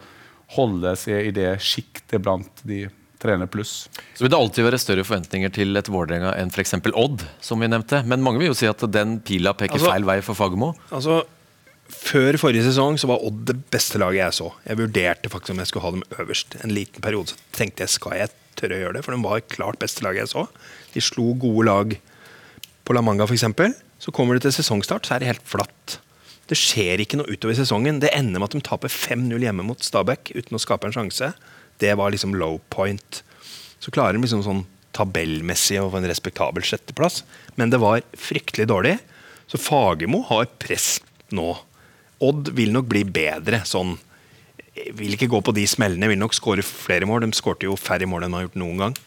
holde seg i det sjiktet blant de trener pluss. Så vil det alltid være større forventninger til et Vålerenga enn f.eks. Odd, som vi nevnte. Men mange vil jo si at den pila peker Altså- feil vei for Fagermo. Altså, Før forrige sesong så var Odd det beste laget jeg så. Jeg vurderte faktisk om jeg skulle ha dem øverst. En liten periode så tenkte jeg skal jeg tørre å gjøre det, for de var klart beste laget jeg så. De slo gode lag på La Manga f.eks. Så kommer det til sesongstart, så er det helt flatt. Det skjer ikke noe utover sesongen. Det ender med at de taper 5-0 hjemme mot Stabæk uten å skape en sjanse. Det var liksom low point. Så klarer de liksom sånn tabellmessig å få en respektabel sjetteplass, men det var fryktelig dårlig. Så Fagermo har press nå. Odd vil nok bli bedre. sånn Vil ikke gå på de smellene, vil nok skåre flere mål. De skårte jo færre mål enn de har gjort noen gang.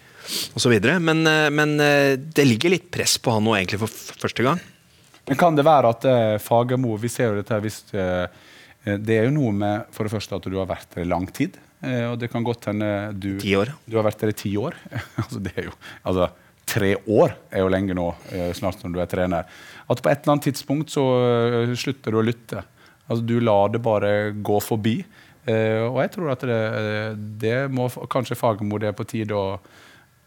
Og så videre. men, eh, men eh, det ligger litt press på han nå egentlig for første gang. Men kan det være at eh, Fagermo Vi ser jo dette her hvis eh, Det er jo noe med for det første at du har vært der i lang tid. Eh, og det kan godt hende du. Du har vært der i ti år. altså, det er jo, altså, tre år er jo lenge nå, snart når du er trener. At på et eller annet tidspunkt så slutter du å lytte. Altså, du lar det bare gå forbi. Uh, og jeg tror at det, eh, det må kanskje Fagermo det er på tide å,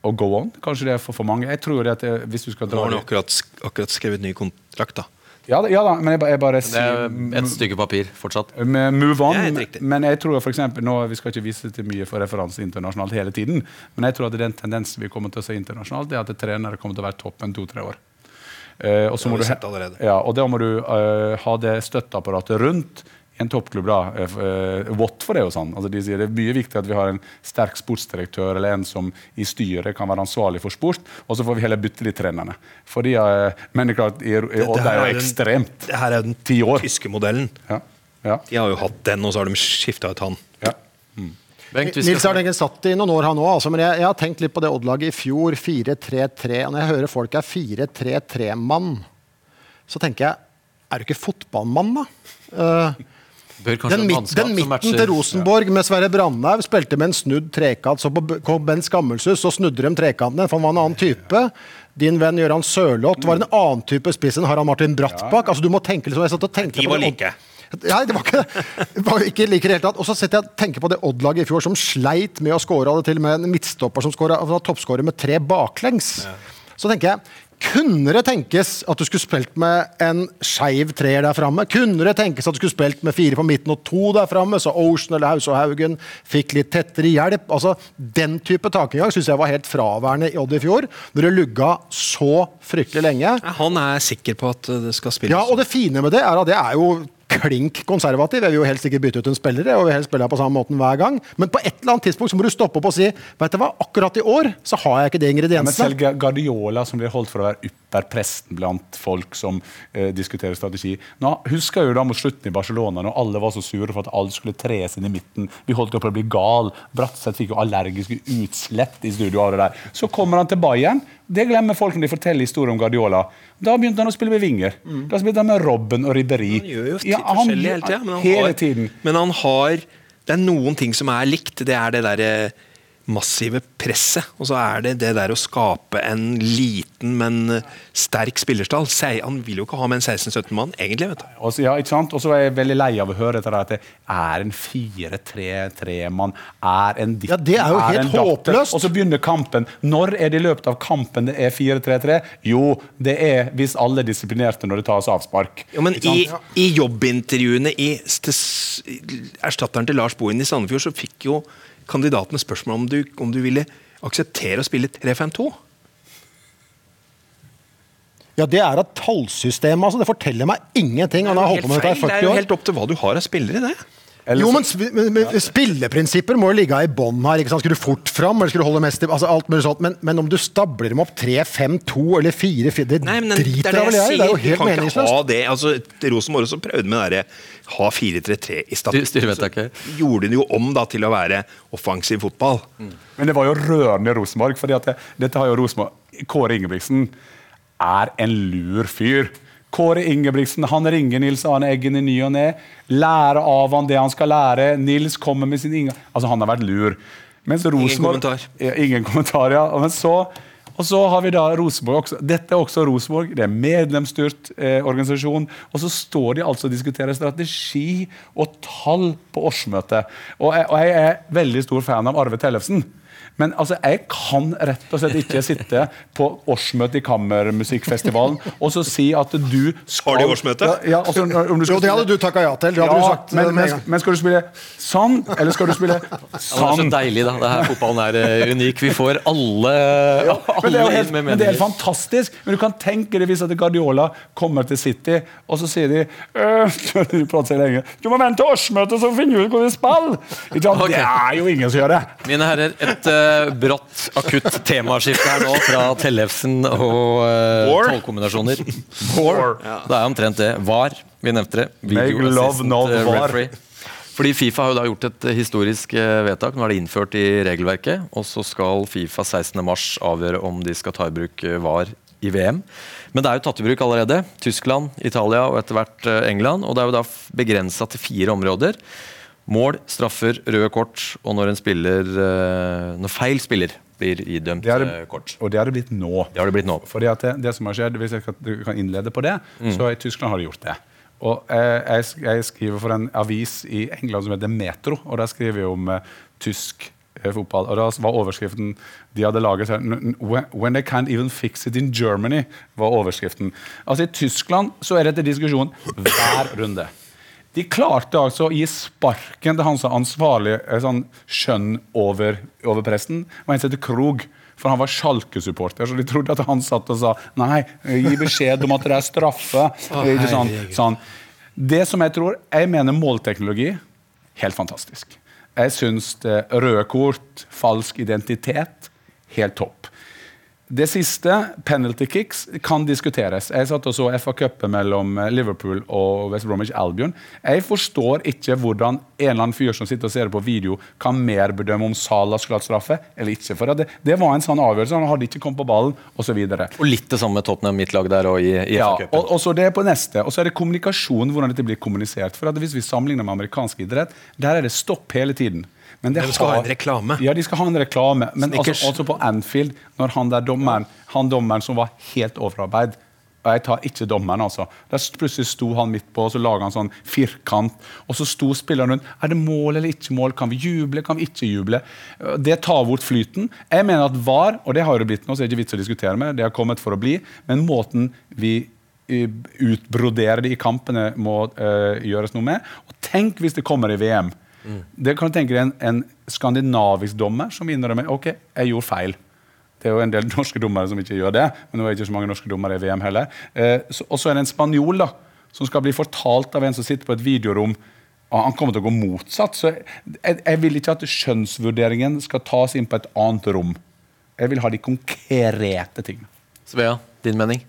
å go on. Kanskje det er for, for mange. Jeg tror det at det, hvis du skal Nå dra har han akkurat, akkurat skrevet ny kontrakt. da. ja, da- ja da, men jeg, jeg bare Det er sier et stykke papir fortsatt. med move on, men jeg tror for eksempel, nå, Vi skal ikke vise til mye for referanse internasjonalt hele tiden, men jeg tror at den tendensen vi kommer til å se internasjonalt, er at trenere kommer til å være toppen to-tre år. Eh, og så må du. Ja, og da må du eh, ha det støtteapparatet rundt en toppklubb. da, eh, Watford er jo sånn. Altså, de sier Det er mye viktig at vi har en sterk sportsdirektør eller en som i styret kan være ansvarlig for sport, og så får vi heller bytte de trenerne. Fordi, men det er klart, i, i Odd er jo ekstremt. det her er jo den tyske modellen. Ja. Ja. De har jo hatt den, og så har de skifta ut han. Ja. Bengt, Nils Arne Eggen satt i noen år, han òg. Altså, men jeg, jeg har tenkt litt på det Odd-laget i fjor. 4-3-3. Og når jeg hører folk er 4-3-3-mann, så tenker jeg Er du ikke fotballmann, da? Uh, Bør den, midt, den midten til Rosenborg med Sverre Brandhaug spilte med en snudd trekant. Så på kom Ben Skammelshus, så snudde de trekantene, for han var en annen type. Din venn Gøran Sørloth var en annen type spiss enn Harald Martin Brattbakk. Altså, du må tenke liksom, jeg satt og tenkte De på var det- like. Nei, det var ikke det. det. Var ikke like i det hele tatt. Og så setter jeg tenker på det Odd-laget i fjor som sleit med å score. Hadde til og med en midtstopper som scoret, var toppskårer med tre baklengs. Så tenker jeg kunne det tenkes at du skulle spilt med en skeiv treer der framme? Kunne det tenkes at du skulle spilt med fire på midten og to der framme, så Ocean eller Haus og Haugen fikk litt tettere hjelp? Altså, Den type takegang syns jeg var helt fraværende i Odd i fjor, når det lugga så fryktelig lenge. Ja, Han er sikker på at det skal spilles. Ja, og det fine med det er at det er jo klink konservativ. Jeg vil jo helst ikke bytte ut en spiller, og vil helst spille på samme måten hver gang. Men på et eller annet tidspunkt så må du stoppe opp og si vet du hva, akkurat i år så har jeg ikke de Ja, men selv Guardiola, som blir holdt for å være ypperpresten blant folk som eh, diskuterer strategi Nå, Husker jo da mot slutten i Barcelona, når alle var så sure for at alle skulle tres inn i midten. Vi holdt på å bli gal. Bratseth fikk jo allergiske utslett i studio av det der. Så kommer han til Bayern. Det glemmer folk når de forteller historier om Guardiola. Da begynte han å spille med vinger. Da spilte han med Robben og Ribberi. Han gjør jo Ja, han hele tiden, Men, han hele tiden. men han har Det er noen ting som er likt. Det er det derre massive presset. Og så er det det der å skape en liten, men sterk spillerstall. Han vil jo ikke ha med en 16-17 mann, egentlig. vet du. Også, ja, ikke sant? Og så er jeg veldig lei av å høre dette at det er en 4-3-3-mann. Er en ditt, Ja, det er jo helt håpløst. Og så begynner kampen. Når er det i løpet av kampen det er 4-3-3? Jo, det er hvis alle er disiplinerte når det tas avspark. Jo, men i. I jobbintervjuene i, til, erstatteren til Lars Bohin i Sandefjord, så fikk jo kandidatene spørsmål om du, om du ville akseptere å spille 3-5-2. Ja, Det er et tallsystem. altså. Det forteller meg ingenting. Han har holdt på med dette i Det er jo helt opp til hva du har av spillere, det. Eller Jo, men, sp- men, men Spilleprinsipper må jo ligge i bånn her. ikke sant? Skal du fort fram, eller skal du holde mest i altså alt mulig sånt. Men, men om du stabler dem opp 3-5-2 eller 4-4 Det Nei, men driter jeg vel i. Det er jo helt meningsløst. ha det. altså Rosenborg også prøvde med det der, ha 4-3-3 i Styr- stad. Gjorde den jo om da til å være offensiv fotball. Men det var jo rørende Rosenborg. for det, dette har jo Rosenborg Kåre Ingebrigtsen er en lur fyr. Kåre Ingebrigtsen han ringer Nils Arne Eggen i ny og ne. Lærer av han det han skal lære. Nils kommer med sin inngang Altså, han har vært lur. Mens Rosenborg, kommentar. Ja, ingen kommentar, ja. Men så, og så har vi da Rosenborg også. Dette er også Rosenborg. Det er medlemsstyrt eh, organisasjon. Og så står de altså og diskuterer strategi og tall på årsmøtet. Og jeg, og jeg er veldig stor fan av Arve Tellefsen. Men altså, jeg kan rett og slett ikke sitte på årsmøte i Kammermusikkfestivalen og så si at du skal Har de årsmøte? Ja, ja, altså, Jo, det hadde du takka ja til. Det hadde du Ja, sagt men, eh, men, men skal du spille sånn, eller skal du spille Ja, det er så deilig, da. Det her Fotballen er eh, unik. Vi får alle, Ja, men, det er helt, med men det er helt fantastisk. Men du kan tenke deg hvis at Guardiola kommer til City, og så sier de «Øh, Du lenge. Du må vente til årsmøtet, så finner du ut hvor vi spiller! Ikke sant? Ok. Det er jo ingen som gjør det. Mine herrer, et eh, brått, akutt temaskifte her nå fra Tellefsen og uh, War? tallkombinasjoner. War. Det er omtrent det. VAR, vi nevnte det. Make love, no eh, VAR. Fordi Fifa har jo da gjort et eh, historisk eh, vedtak. Nå er det innført i regelverket. Og så skal Fifa 16. mars avgjøre om de skal ta i bruk eh, VAR i VM. Men det er jo tatt i bruk allerede. Tyskland, Italia og etter hvert eh, England. Og det er jo da begrensa til fire områder. Mål, straffer, røde kort og når en spiller eh, Når feil spiller blir idømt Det eh, det, kort. og det har det blitt nå. Det har det blitt nå. Fordi at det, det som har skjedd, Hvis jeg kan, du kan innlede på det, så i Tyskland har de gjort det. Og eh, jeg, jeg skriver for en avis i England som heter Metro, og der skriver jeg om eh, tysk eh, fotball. Og da var overskriften de hadde laget sånn, "N- n- when, when they can't even fix it in Germany, var overskriften. Altså I Tyskland så er dette diskusjon hver runde. De klarte altså å gi sparken til han som ansvarlig eh, sånn skjønn over, over presten. Og en som heter Krog. For han var Schalke-supporter, så de trodde at han satt og sa nei, gi beskjed om at det er straffe. oh, sånn, sånn. Det som jeg tror Jeg mener målteknologi helt fantastisk. Jeg syns røde kort, falsk identitet, helt topp. Det siste, penalty kicks, kan diskuteres. Jeg satt og så FA-cupen mellom eh, Liverpool og West Bromwich Albion. Jeg forstår ikke hvordan en eller annen fyr som sitter og ser på video, kan mer bedømme om Salah skulle hatt straffe eller ikke. For det, det var en sånn avgjørelse. Han hadde ikke kommet på ballen, osv. Og litt det samme med Tottenham, mitt lag der og i, i Ja, FA-cupen. og, og så det på neste. Og så er det kommunikasjon, hvordan dette blir kommunisert. For at Hvis vi sammenligner med amerikansk idrett, der er det stopp hele tiden. Men De skal ha en reklame. Ja, de skal ha en reklame. Men altså, også på Anfield, når han der dommeren, han dommeren som var helt overarbeid og jeg tar ikke dommeren, altså. Der plutselig sto han midt på, og så laga han sånn firkant. Og så sto spilleren rundt. Er det mål eller ikke mål? Kan vi juble? Kan vi ikke juble? Det tar bort flyten. Jeg mener at VAR, og det har det blitt nå, så er det ikke vits å diskutere med, det har kommet for å bli, men måten vi utbroderer det i kampene, må uh, gjøres noe med. Og tenk hvis det kommer i VM. Det kan du tenke deg en, en skandinavisk dommer som innrømmer ok, jeg gjorde feil. Det er jo en del norske dommere som ikke gjør det, men det ikke så mange norske dommere i VM heller. Eh, så- og så er det en spanjol da, som skal bli fortalt av en som sitter på et videorom. Han kommer til å gå motsatt. så jeg, jeg vil ikke at skjønnsvurderingen skal tas inn på et annet rom. Jeg vil ha de konkrete tingene. Svea, din mening?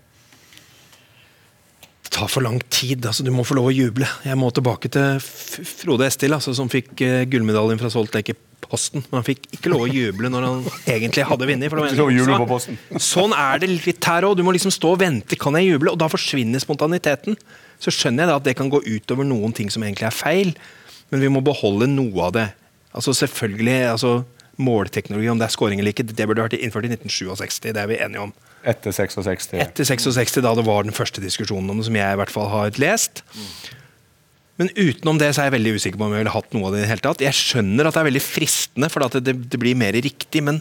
Det tar for lang tid. altså Du må få lov å juble. Jeg må tilbake til Frode Estil, altså, som fikk uh, gullmedaljen fra Salt Lake Posten. Men han fikk ikke lov å juble når han egentlig hadde vunnet. Sånn er det litt her òg. Du må liksom stå og vente. Kan jeg juble? Og da forsvinner spontaniteten. Så skjønner jeg da at det kan gå utover noen ting som egentlig er feil, men vi må beholde noe av det. Altså selvfølgelig, altså Målteknologi, om det er scoring eller ikke, det burde vært innført i 1967. Det er vi enige om. Etter 66. Etter 66, da det var den første diskusjonen om det, som jeg i hvert fall har lest. Men utenom det så er jeg veldig usikker på om jeg ville hatt noe av det i det hele tatt. Jeg skjønner at det er veldig fristende, for at det, det blir mer riktig, men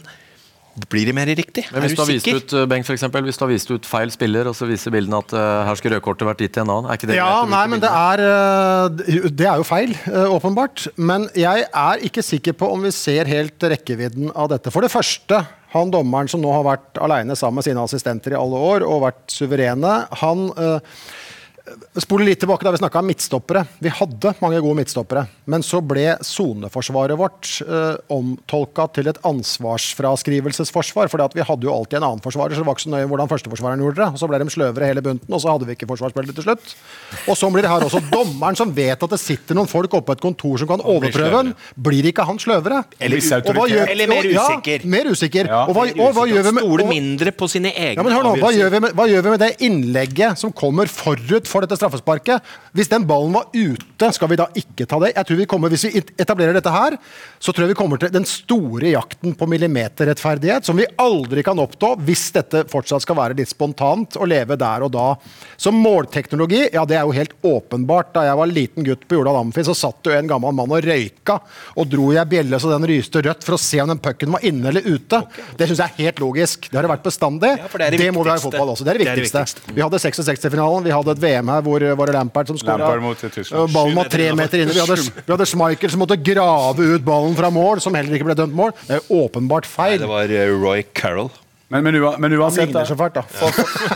blir det mer riktig? Men hvis er du har du vist sikker? ut eh, Bengt, for eksempel, hvis du har vist ut feil spiller, og så viser bildene at uh, her skulle rødkortet vært gitt til en annen, er ikke det Ja, greit nei, men det er, eh, det er jo feil, åpenbart. Men jeg er ikke sikker på om vi ser helt rekkevidden av dette. For det første, han dommeren som nå har vært alene sammen med sine assistenter i alle år og vært suverene, han eh, Spole litt tilbake da vi snakka om midtstoppere. Vi hadde mange gode midtstoppere. Men så ble soneforsvaret vårt eh, omtolka til et ansvarsfraskrivelsesforsvar. For vi hadde jo alltid en annen forsvarer, så det var ikke så nøye hvordan førsteforsvareren gjorde det. Og så ble de sløvere hele bunten, og så hadde vi ikke forsvarsspillere til slutt. Og så blir det her også. Dommeren som vet at det sitter noen folk oppe på et kontor som kan overprøve den, blir ikke han sløvere? Eller viss Og hva gjør- Eller mer ja, mer usikker. Ja. Og hva, og hva gjør vi med Stole mindre på sine egne ja, men hør nå, hva gjør, med, hva gjør vi med det innlegget som kommer forut for for dette straffesparket. Hvis den ballen var ute, skal vi da ikke ta det? Jeg tror vi kommer, Hvis vi etablerer dette her, så tror jeg vi kommer til den store jakten på millimeterrettferdighet, som vi aldri kan oppnå hvis dette fortsatt skal være litt spontant og leve der og da. Så målteknologi, ja det er jo helt åpenbart. Da jeg var liten gutt på Jordal Amfi, så satt jo en gammel mann og røyka, og dro jeg bjelle så den ryste rødt for å se om den pucken var inne eller ute. Det syns jeg er helt logisk. Det har det vært bestandig. Ja, det, det det må vi ha i fotball også. Det er det Det er viktigste. viktigste. Vi hadde 66-finalen, vi hadde et VM her hvor var det Lampard som skåra. Tyskland. Ballen var tre meter inne. Vi hadde, vi hadde Schmeichel som måtte grave ut ballen fra mål, som heller ikke ble dømt mål. Det er åpenbart feil. Det var eh, Roy Carroll. Men, men, men uansett da.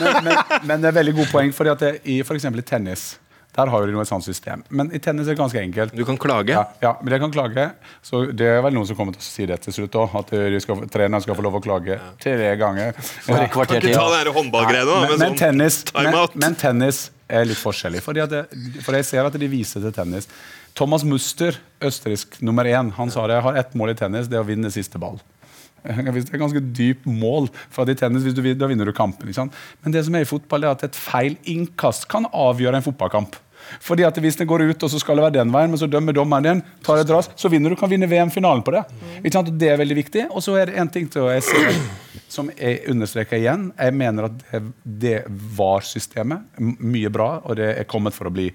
men, men, men det er veldig god poeng, fordi at det, i eksempel i tennis der har de noe sånt system. Men i tennis er det ganske enkelt. Du kan klage. Ja, ja, men jeg kan klage. Så det er vel noen som kommer til å si det til slutt òg. At skal, treneren skal få lov å klage tre ganger. Ja. Kan ikke ta den der håndballgreiene da, men, men, sånn men tennis er litt forskjellig. Det, for jeg ser at de viser til tennis. Thomas Muster, østerriksk nummer én, han sa det. Jeg har ett mål i tennis, det er å vinne siste ball. Det er ganske dypt mål. for i tennis, du, Da vinner du kampen. Men det som er i fotball, er at et feil innkast kan avgjøre en fotballkamp. Fordi at Hvis den går ut, og så skal det være den veien, men så dømmer dommeren din, tar et ras, så vinner du. kan vinne VM-finalen på det. Sant? Det er veldig viktig. Og så er det en ting til jeg ser, som jeg understreker igjen. Jeg mener at det, det var systemet. Mye bra, og det er kommet for å bli.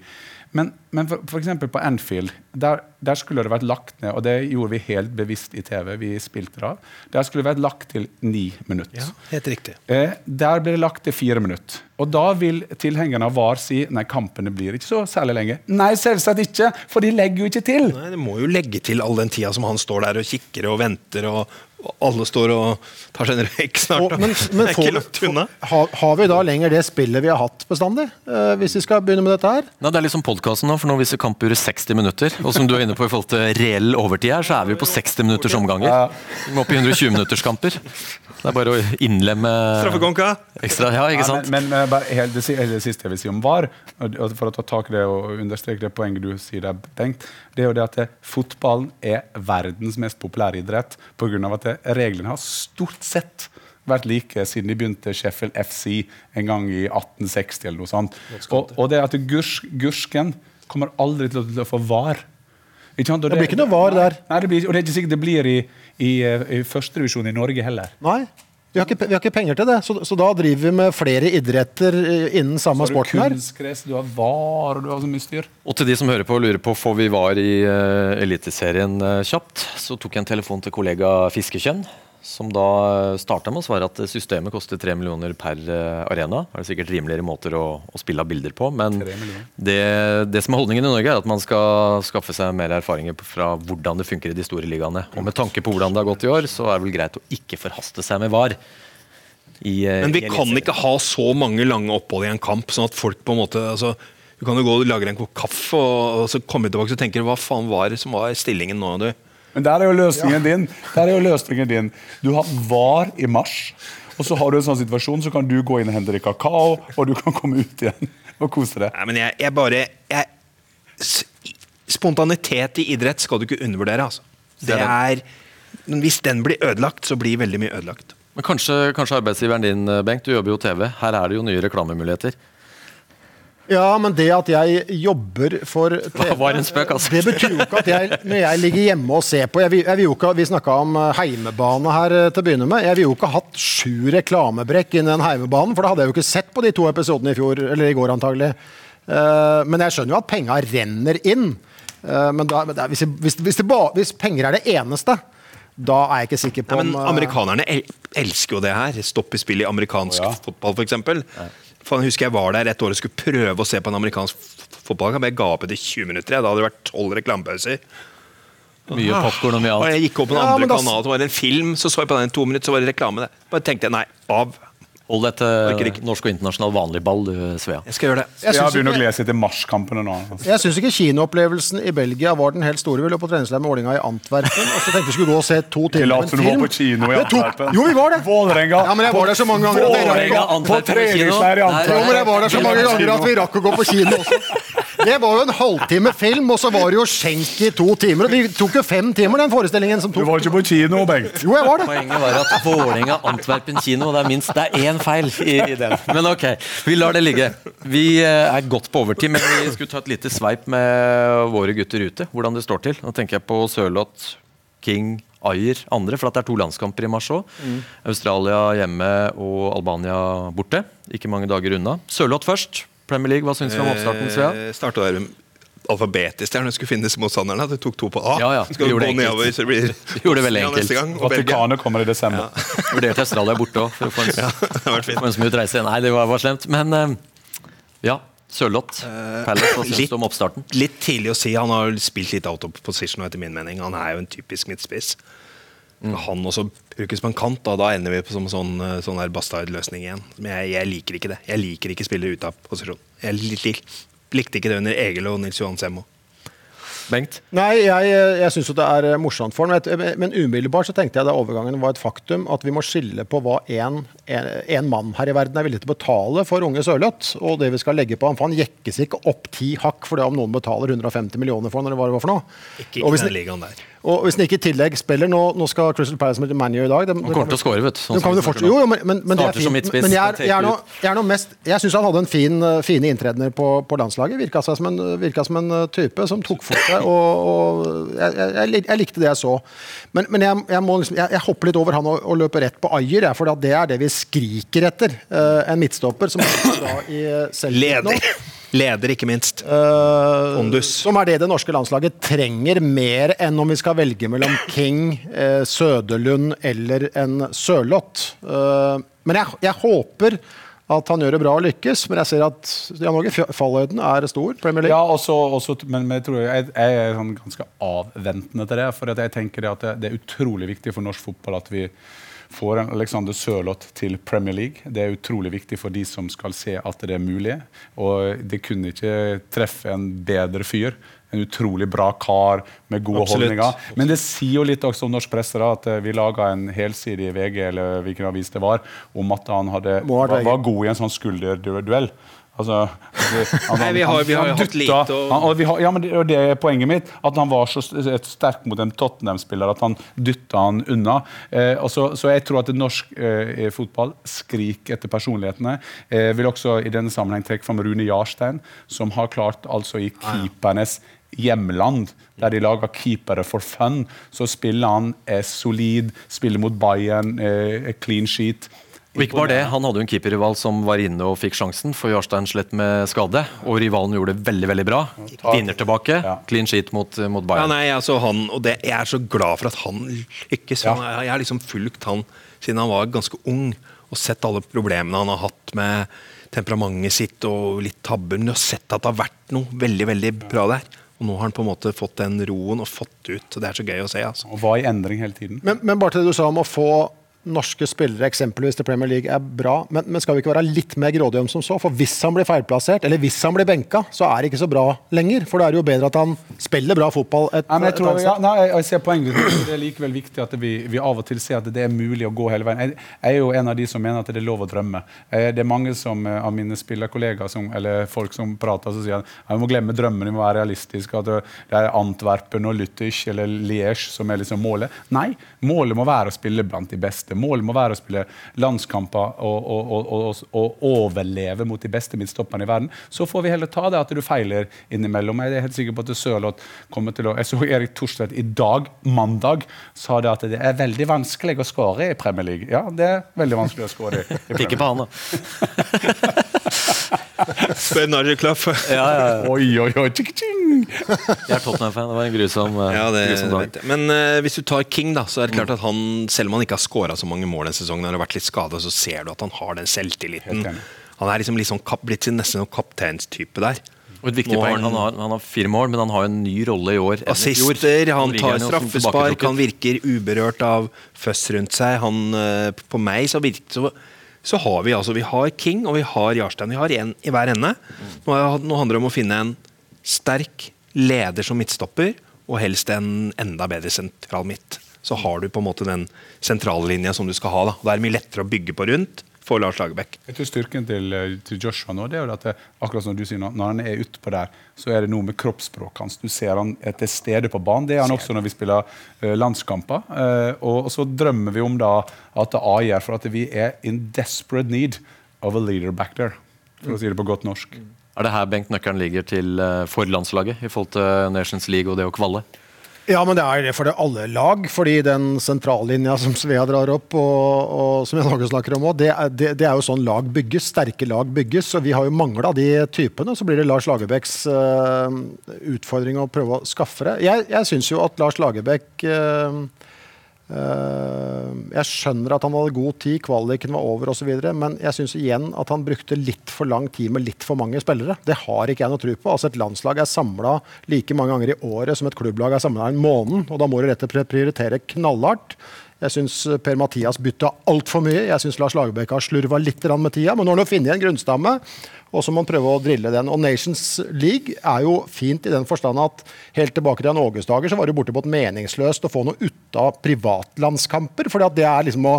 Men, men eksempel på Anfield, der, der skulle det vært lagt ned, og det gjorde vi helt bevisst i TV. vi spilte det av, Der skulle det vært lagt til ni minutter. Ja, helt riktig. Eh, der ble det lagt til fire minutter. Og da vil tilhengerne av VAR si nei, kampene blir ikke så særlig lenge. Nei, selvsagt ikke, for de legger jo ikke til. Nei, De må jo legge til all den tida som han står der og kikker og venter, og alle står og tar seg en røyk snart. Og, men, men det er får, ikke unna. har, har vi da lenger det spillet vi har hatt bestandig? Uh, hvis vi skal begynne med dette her? Nei, det er litt som podkasten nå, for nå viser kampuret 60 minutter. Og som du er inne på i forhold til reell overtid her, så er vi på 60 minutters omganger. Vi må opp i 120 minutters kamper. Det er bare å innlemme Straffekonka. ekstra. Ja, ikke sant? Ja, men, men eh, bare helt, det, si- det siste jeg vil si om VAR, for å ta tak i det og understreke det poenget du sier er tenkt det er jo det at det, fotballen er verdens mest populære idrett pga. at det, reglene har stort sett vært like siden de begynte Sheffield FC en gang i 1860 eller noe sånt. Og, og det at gurs, Gursken kommer aldri til å, til å få VAR. Og Det blir ikke noe VAR der. Nei, det blir, og det er ikke sikkert det blir i, i, eh, i førstedivisjon i Norge heller. Nei. Vi har, ikke, vi har ikke penger til det, så, så da driver vi med flere idretter eh, innen samme Så har du har her. kunstgress, du har VAR, og du har så mye styr. Og til de som hører på og lurer på får vi var i uh, Eliteserien uh, kjapt, så tok jeg en telefon til kollega Fiskekjønn, som da starta med å svare at systemet koster 3 millioner per eh, arena. Det er sikkert rimeligere måter å, å spille av bilder på, men det, det som er holdningen i Norge, er at man skal skaffe seg mer erfaringer fra hvordan det funker i de store ligaene. Og med tanke på hvordan det har gått i år, så er det vel greit å ikke forhaste seg med VAR. I, eh, Men vi i kan ikke ha så mange lange opphold i en kamp, sånn at folk på en måte altså, Du kan jo gå og lage en kopp kaffe, og, og så komme tilbake og tenke hva faen var det som var stillingen nå? du? Men der er jo løsningen din. Der er jo løsningen din. Du har VAR i mars, og så har du en sånn situasjon, så kan du gå inn og hente deg kakao, og du kan komme ut igjen og kose deg. Nei, men jeg, jeg bare jeg, Spontanitet i idrett skal du ikke undervurdere, altså. Det er, hvis den blir ødelagt, så blir veldig mye ødelagt. Men kanskje, kanskje arbeidsgiveren din, eh, Bengt, du jobber jo TV. Her er det jo nye reklamemuligheter. Ja, men det at jeg jobber for TV, var en spøk, altså. Det betyr jo ikke at jeg, når jeg ligger hjemme og ser på jeg vil, jeg vil jo ikke, Vi snakka om eh, heimebane her eh, til å begynne med. Jeg ville jo ikke hatt sju reklamebrekk inn i den heimebanen, for da hadde jeg jo ikke sett på de to episodene i fjor, eller i går antagelig. Eh, men jeg skjønner jo at penga renner inn. Men da, hvis, hvis, hvis, det ba, hvis penger er det eneste, da er jeg ikke sikker på Nei, men om Amerikanerne el elsker jo det her. Stopp i spill i amerikansk oh, ja. fotball, f.eks. Faen, jeg husker jeg var der et år og skulle prøve å se på en amerikansk fotballkamp. Jeg ga opp etter 20 minutter. Jeg. Da hadde det vært tolv reklamepauser. Mye popkorn og mye Og jeg gikk opp på den andre ja, da- kanalen, så var det en film, så så jeg på den i to minutter, så var det reklame. Bare tenkte jeg nei, av. Hold deg til norsk og internasjonal vanlig ball, du, Svea. Jeg skal gjøre det. Jeg Svea begynner å glede seg til marskampene nå. altså. Jeg syns ikke kinoopplevelsen i Belgia var den helt store. Vi lå på treningsleir med Ålinga i Antwerpen. Og så tenkte vi skulle gå og se to timer som du var på kino i Antwerpen. Jo, vi var det! Vålerenga. Ja, men jeg var der så mange ganger Vålerenga Antwerpen, på treningsleir i Antwerpen. Jo, men jeg var der så mange ganger at vi rakk å gå på kino også. Det var jo en halvtime film, og så var det jo skjenk i to timer. Og det tok jo fem timer, den forestillingen. som Du var ikke på kino, Bengt. Jo, jeg var det. Poenget var at Vålerenga-Antwerpen kino Det er minst det er én feil i, i den. Men ok, vi lar det ligge. Vi eh, er godt på overtid, men vi skulle ta et lite sveip med våre gutter ute. Hvordan det står til. Nå tenker jeg på Sørloth, King, Ayer, andre. For at det er to landskamper i mars òg. Australia hjemme og Albania borte. Ikke mange dager unna. Sørloth først. Premier League, hva syns du om oppstarten? Svea? Eh, der alfabetisk der når jeg skulle finne motstanderne. At jeg tok to på A. Ja, ja, Skal vi vi gjorde gå nedover, så det blir Vi gjorde det veldig enkelt. gang. Vatikanet kommer i desember. Vurderte Australia borte òg, for å få en, få en smooth reise. Nei, det var, var slemt. Men eh, ja, Sørloth. Palace, hva syns du om oppstarten? Litt tidlig å si. Han har spilt litt out of position, etter min mening. Han er jo en typisk midtspiss. Mm. Han også brukes på en kant, da, da ender vi på som sånn, eh, sånn her Bastard-løsning igjen. Men jeg, jeg liker ikke det. Jeg liker ikke spillere ute av posisjon. Jeg lik, lik, likte ikke det under Egil og Nils Johan Semmo. Bengt? Nei, jeg, jeg syns det er morsomt for ham. Men, men umiddelbart så tenkte jeg da overgangen var et faktum, at vi må skille på hva en, en, en mann her i verden er villig til å betale for unge Sørloth, og det vi skal legge på ham. For han jekkes ikke opp ti hakk for det om noen betaler 150 millioner for ham, eller hva det var for noe. Ikke, Og ikke hvis, den ligaen der. Og hvis han ikke i tillegg spiller Nå, nå skal Crystal Palace møte ManU i dag. Det, Han kommer til å skåre, vet du. sånn de jo men, men, men det er fint. Men jeg er, jeg er, jeg er mest Jeg syns han hadde en fin, uh, fine inntredener på, på landslaget. Virka som en, virka som en uh, type som tok for seg. Og, og jeg, jeg, likte det jeg så. Men, men jeg, jeg, må liksom, jeg, hopper litt over han og, og løper rett på Ayer, for det er det vi skriker etter. Uh, en midtstopper som er da i. Leder. Leder, ikke minst. Uh. Som er det det norske landslaget trenger mer enn om vi skal velge mellom King, eh, Søderlund eller en Sørloth. Uh, men jeg, jeg håper at han gjør det bra og lykkes, men jeg ser at Jan Åge fallhøyden er stor. Premier League. Ja, også, også, men, men jeg tror jeg, jeg er sånn ganske avventende til det. For at jeg tenker at det, det er utrolig viktig for norsk fotball at vi får en Alexander Sørloth til Premier League. Det er utrolig viktig for de som skal se at det er mulig. Og det kunne ikke treffe en bedre fyr. En utrolig bra kar med gode Absolutt. holdninger. Men det sier jo litt også om norsk presse da, at eh, vi laga en helside i VG eller hvilken avis det var, om at han hadde, var, var god i en sånn skulderduell. Altså, han, Nei, vi har- vi har hatt lite og... han, og vi har, ja, men det, og det er poenget mitt. At han var så sterk mot en Tottenham-spiller at han dytta han unna. Eh, så, så jeg tror at norsk eh, fotball skriker etter personlighetene. Eh, Jeg vil også i denne sammenheng trekke fram Rune Jarstein, som har klart altså i keepernes hjemland, der de lager keepere for fun, så spiller han eh, solid, spiller mot Bayern, eh, clean sheet. Og ikke bare det, Han hadde jo en keeperrival som var inne og fikk sjansen, for Jarstein slett med skade. Og rivalen gjorde det veldig veldig bra. Vinner tilbake. Ja. Clean sheet mot, mot Ja, Bayern. nei, altså han, og det, Jeg er så glad for at han lykkes. Ja. Han, er- jeg har liksom fulgt han siden han var ganske ung, og sett alle problemene han har hatt med temperamentet sitt og litt tabber. Men jeg har sett at det har vært noe veldig veldig bra der. Og nå har han på en måte fått den roen og fått ut. og Det er så gøy å se. altså. Og var i endring hele tiden. Men, men bare til det du sa om å få norske spillere eksempelvis til Premier League er bra, men, men skal vi ikke være litt mer grådige om som så? For hvis han blir feilplassert, eller hvis han blir benka, så er det ikke så bra lenger. For da er det jo bedre at han spiller bra fotball et, men jeg, tror, ja, nei, jeg, ser poenget Det er likevel viktig at vi, vi av og til ser at det er mulig å gå hele veien. Jeg, jeg er jo en av de som mener at det er lov å drømme. Eh, Det er mange som, eh, av mine spillerkollegaer som, eller folk som prater som sier at vi må glemme drømmen, vi må være realistiske. At det det er Antwerpen og Lüttich eller Liège som er liksom målet. Nei, målet må være å spille blant de beste. Målet må være å spille landskamper og, og, og, og, og overleve mot de beste midtstopperne i verden. Så får vi heller ta det at du feiler innimellom. Jeg er helt sikker på at Sørloth kommer til å Jeg så Erik Thorstvedt i dag, mandag, sa det at det er veldig vanskelig å skåre i Premier League. Ja, det er veldig vanskelig å skåre i. i Ikke på han, da. Spør Nigel ja, ja. Oi, oi, oi, Tjik. Jeg er Tottenham-fan. Det var en grusom, eh, Ja, det grusom dag. Men uh, hvis du tar King, da, så er det klart at han, selv om han ikke har skåra så mange mål denne sesongen, han har vært litt skada, så ser du at han har den selvtilliten. Han er liksom litt sånn kap, blitt nesten sånn kapteinstype der. Og et viktig poeng, han- han har, han har fire mål, men han har en ny rolle i år. enn i fjor. Assister, han tar straffespark, han virker uberørt av føss rundt seg. Han, eh, på meg så virker så, så har vi altså Vi har King og vi har Jarstein. Vi har én i hver ende. Nå handler det om å finne en sterk leder som midtstopper, og helst en enda bedre sentral midt. Så har du på en måte den sentrallinja som du skal ha. Da, da er det mye lettere å bygge på rundt. for Lars Lagerbäck. Jeg tror Styrken til, eh, til Joshua nå, det er jo at det, akkurat som du sier, når han er utpå der, så er det noe med kroppsspråket hans. Du ser han er til stede på banen. Det er han også når vi spiller eh, landskamper. Eh, og, og så drømmer vi om da at det Ajer for at vi er in desperate need of a leader back there. For å si det på godt norsk. Er det her Bengt nøkkelen ligger til eh, for landslaget i forhold til Nations League og det å kvalle? Ja, men det er det for det alle lag. fordi den sentrallinja som Svea drar opp, og, og som jeg også snakker om det, det, det er jo sånn lag bygges. Sterke lag bygges. og Vi har jo mangla de typene. Så blir det Lars Lagerbäcks uh, utfordring å prøve å skaffe det. Jeg, jeg syns jo at Lars Lagerbäck eh, Jeg skjønner at han hadde god tid, kvaliken var over osv., men jeg syns igjen at han brukte litt for lang tid med litt for mange spillere. Det har ikke jeg noe tro på. Altså Et landslag er samla like mange ganger i året som et klubblag er samla en måned, og da må du rett og slett prioritere knallhardt. Jeg syns Per-Mathias bytta altfor mye. Jeg syns Lars Lagerbäck har slurva litt med tida, men nå har han funnet en grunnstamme. Og så må man prøve å drille den. Og Nations League er jo fint i den forstand at helt tilbake til Jan Åges dager så var det bortimot meningsløst å få noe ut av privatlandskamper. For det er liksom å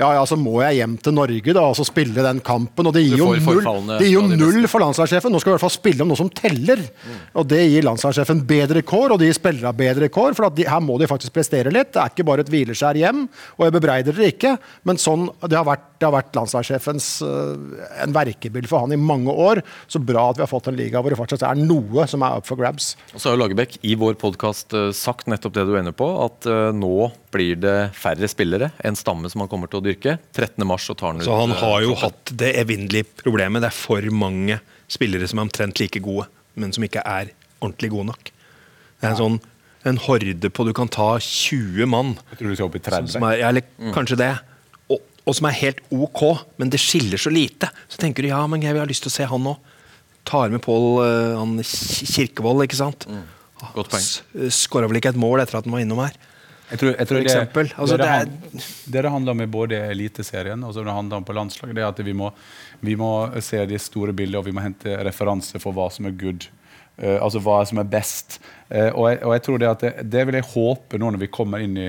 Ja ja, så må jeg hjem til Norge da, og så spille den kampen. Og det gir jo null, det gir jo null for landslagssjefen. Nå skal vi i hvert fall spille om noe som teller. Og det gir landslagssjefen bedre kår, og de spillere bedre kår. For de, her må de faktisk prestere litt. Det er ikke bare et hvileskjær hjem. Og jeg bebreider dere ikke, men sånn det har vært, det har vært landslagssjefens øh, en verkebyll for han i mange år. Så bra at vi har fått en liga hvor det fortsatt er noe som er up for grabs. Og så har jo Lagerbäck i vår podkast sagt nettopp det du er inne på, at eh, nå blir det færre spillere. En stamme som han kommer til å dyrke. 13. mars så tar han ut Så han eh, har jo hatt det evinnelige problemet. Det er for mange spillere som er omtrent like gode, men som ikke er ordentlig gode nok. Det er en sånn en horde på du kan ta 20 mann, Jeg tror du skal opp i som 30. er, eller kanskje det, og, som er helt ok, men det skiller så lite. Så tenker du ja, men jeg vil ha lyst til å se han nå. Tar med Pål eh, Kirkevold, ikke sant? Godt poeng. Skåra vel ikke et mål etter at han var innom her. Jeg tror, jeg tror det. Altså, det, det, det er- det handler om i både Eliteserien og det handler om på landslaget, det er at vi må, vi må se de store bildene og vi må hente referanse for hva som er good. Uh, altså hva som er best. Uh, og, jeg, og jeg tror det at det, det vil jeg håpe nå når vi kommer inn i,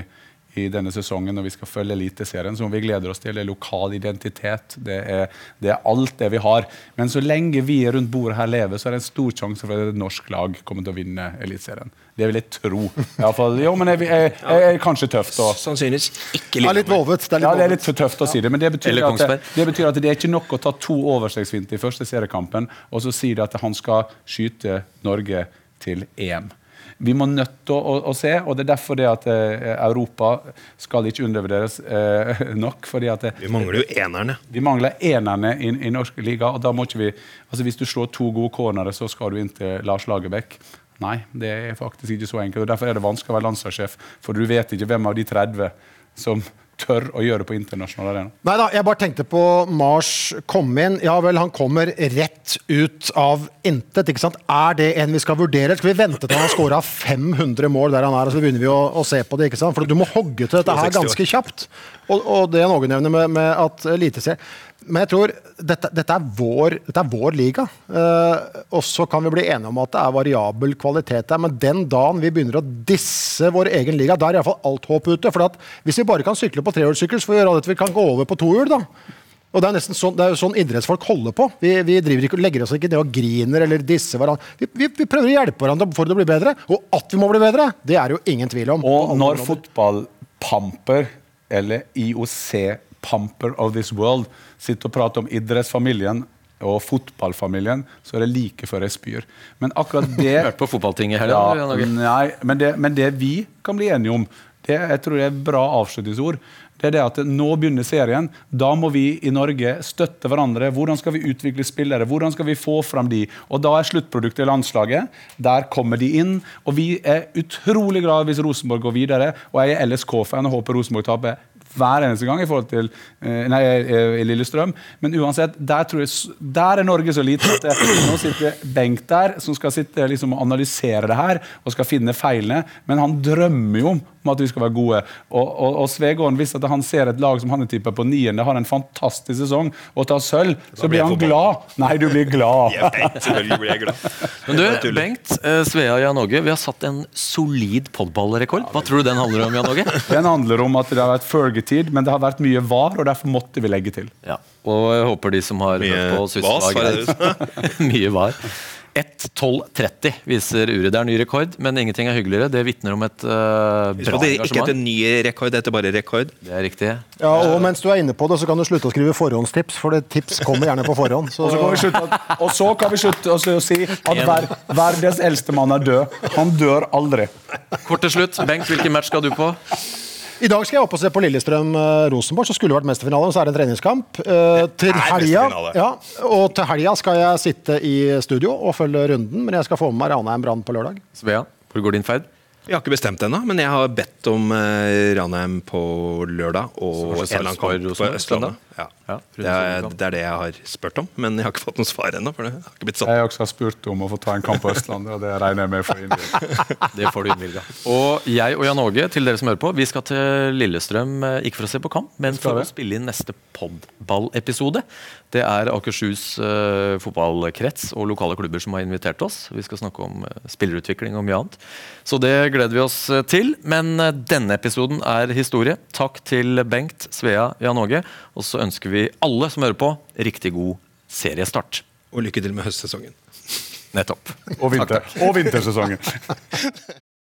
i denne sesongen når vi skal følge Eliteserien, som vi gleder oss til. Det er lokal identitet. Det er, det er alt det vi har. Men så lenge vi rundt bordet her lever, så er det en stor sjanse for at et norsk lag kommer til å vinne Eliteserien. Det vil jeg tro. I fall, jo, men jeg, jeg, jeg, er kanskje tøft å Sannsynligvis ikke Det er litt vovet. Det er litt ja, det er litt for tøft å si det, men det betyr, at det, det betyr at det er ikke nok å ta to overstegsfinte i første seriekampen, og så sier de at han skal skyte Norge til EM. Vi må nødt til å, å, å se, og det er derfor det at eh, Europa skal ikke undervurderes eh, nok. fordi at Vi mangler jo enerne. vi mangler enerne i, i norsk liga. og da må ikke vi, altså Hvis du slår to gode cornere, så skal du inn til Lars Lagerbäck. Nei, det er faktisk ikke så enkelt. og Derfor er det vanskelig å være landslagssjef, for du vet ikke hvem av de 30 som tør å gjøre på internasjonal arena. Nei da, jeg bare tenkte på Mars komme inn. Ja vel, han kommer rett ut av intet. ikke sant? Er det en vi skal vurdere? Skal vi vente til han har skåra 500 mål der han er, og så begynner vi å, å se på det? ikke sant? For du må hogge til dette her ganske kjapt. Og, og det Åge nevner med, med at Eliteserien Men jeg tror dette, dette, er, vår, dette er vår liga. Eh, og så kan vi bli enige om at det er variabel kvalitet der, men den dagen vi begynner å disse vår egen liga, da er iallfall alt håp ute. For at hvis vi bare kan sykle på trehjulssykkel, så får vi gjøre alt at vi kan gå over på tohjul, da. Og Det er nesten sånn, det er jo sånn idrettsfolk holder på. Vi, vi driver ikke, legger oss ikke ned og griner eller disser hverandre. Vi, vi, vi prøver å hjelpe hverandre for å bli bedre. Og at vi må bli bedre, det er jo ingen tvil om. Og når fotballpamper, eller IOC-pamper of this world, sitter og prater om idrettsfamilien og fotballfamilien, så er det like før jeg spyr. Men akkurat det Hørt på fotballtinget her, ja, nei, men det, men det vi kan bli enige om, det jeg tror jeg er et bra avslutningsord. Det er det at Nå begynner serien. Da må vi i Norge støtte hverandre. Hvordan skal vi utvikle spillere? Hvordan skal vi få fram de? Og Da er sluttproduktet landslaget. Der kommer de inn. Og vi er utrolig glad hvis Rosenborg går videre. Og jeg er LSK-fan og håper Rosenborg taper hver eneste gang i forhold til eh, nei, eh, i Lillestrøm. Men uansett, der, jeg, der er Norge så lite at det, nå sitter Bengt der, som skal sitte liksom, og analysere det her og skal finne feilene. Men han drømmer jo om om at vi skal være gode. Og, og, og Svegården, hvis at han ser et lag som han er tipper på niende, har en fantastisk sesong og tar sølv, så blir han glad. Nei, du blir glad. Jeg vet, selvfølgelig blir jeg glad. Men du. Bengt, eh, Svea Jan Åge, vi har satt en solid podballrekord. Hva tror du den handler om, Jan Åge? Den handler om at det har vært Fergie-tid, men det har vært mye var, og derfor måtte vi legge til. Ja. Og jeg håper de som har Mye hørt på, syns det var greit. Mye var. 1.12,30 viser uret. Det er ny rekord, men ingenting er hyggeligere. Det vitner om et uh, bra engasjement. det ikke etter ny rekord, det er bare rekord. Det er riktig. Ja, og mens du er inne på det, så kan du slutte å skrive forhåndstips, for det tips kommer gjerne på forhånd. Så Og så kan vi slutte, og så kan vi slutte å si at ver, verdens eldste mann er død. Han dør aldri. Kort til slutt, Bengt, hvilken match skal du på? I dag skal jeg opp og se på Lillestrøm-Rosenborg, som skulle vært mesterfinale, så er det en treningskamp. Eh, til helga, ja, og til helga skal jeg sitte i studio og følge runden, men jeg skal få med meg Ranheim Brann på lørdag. Svea, hvor går din ferd? Jeg har ikke bestemt ennå, men jeg har bedt om eh, Ranheim på lørdag og en eller annen kamp på Østlandet. Ja. Ja, Det, er, det er det jeg har spurt om, men jeg har ikke fått noe svar ennå. For det har ikke blitt sånn. Jeg også har spurt om å få ta en kamp på Østlandet, og det regner jeg med for. Det får du innvilga. Og jeg og Jan Åge, til dere som hører på, vi skal til Lillestrøm, eh, ikke for å se på kamp, men for å spille inn neste podballepisode. Det er Akershus uh, fotballkrets og lokale klubber som har invitert oss. Vi skal snakke om uh, spillerutvikling og mye annet. Så det gleder vi oss eh, til. Men eh, denne episoden er historie. Takk til Bengt, Svea, Jan Åge. Og så ønsker vi alle som hører på, riktig god seriestart. Og lykke til med høstsesongen. Nettopp. Og, vinter, og vintersesongen.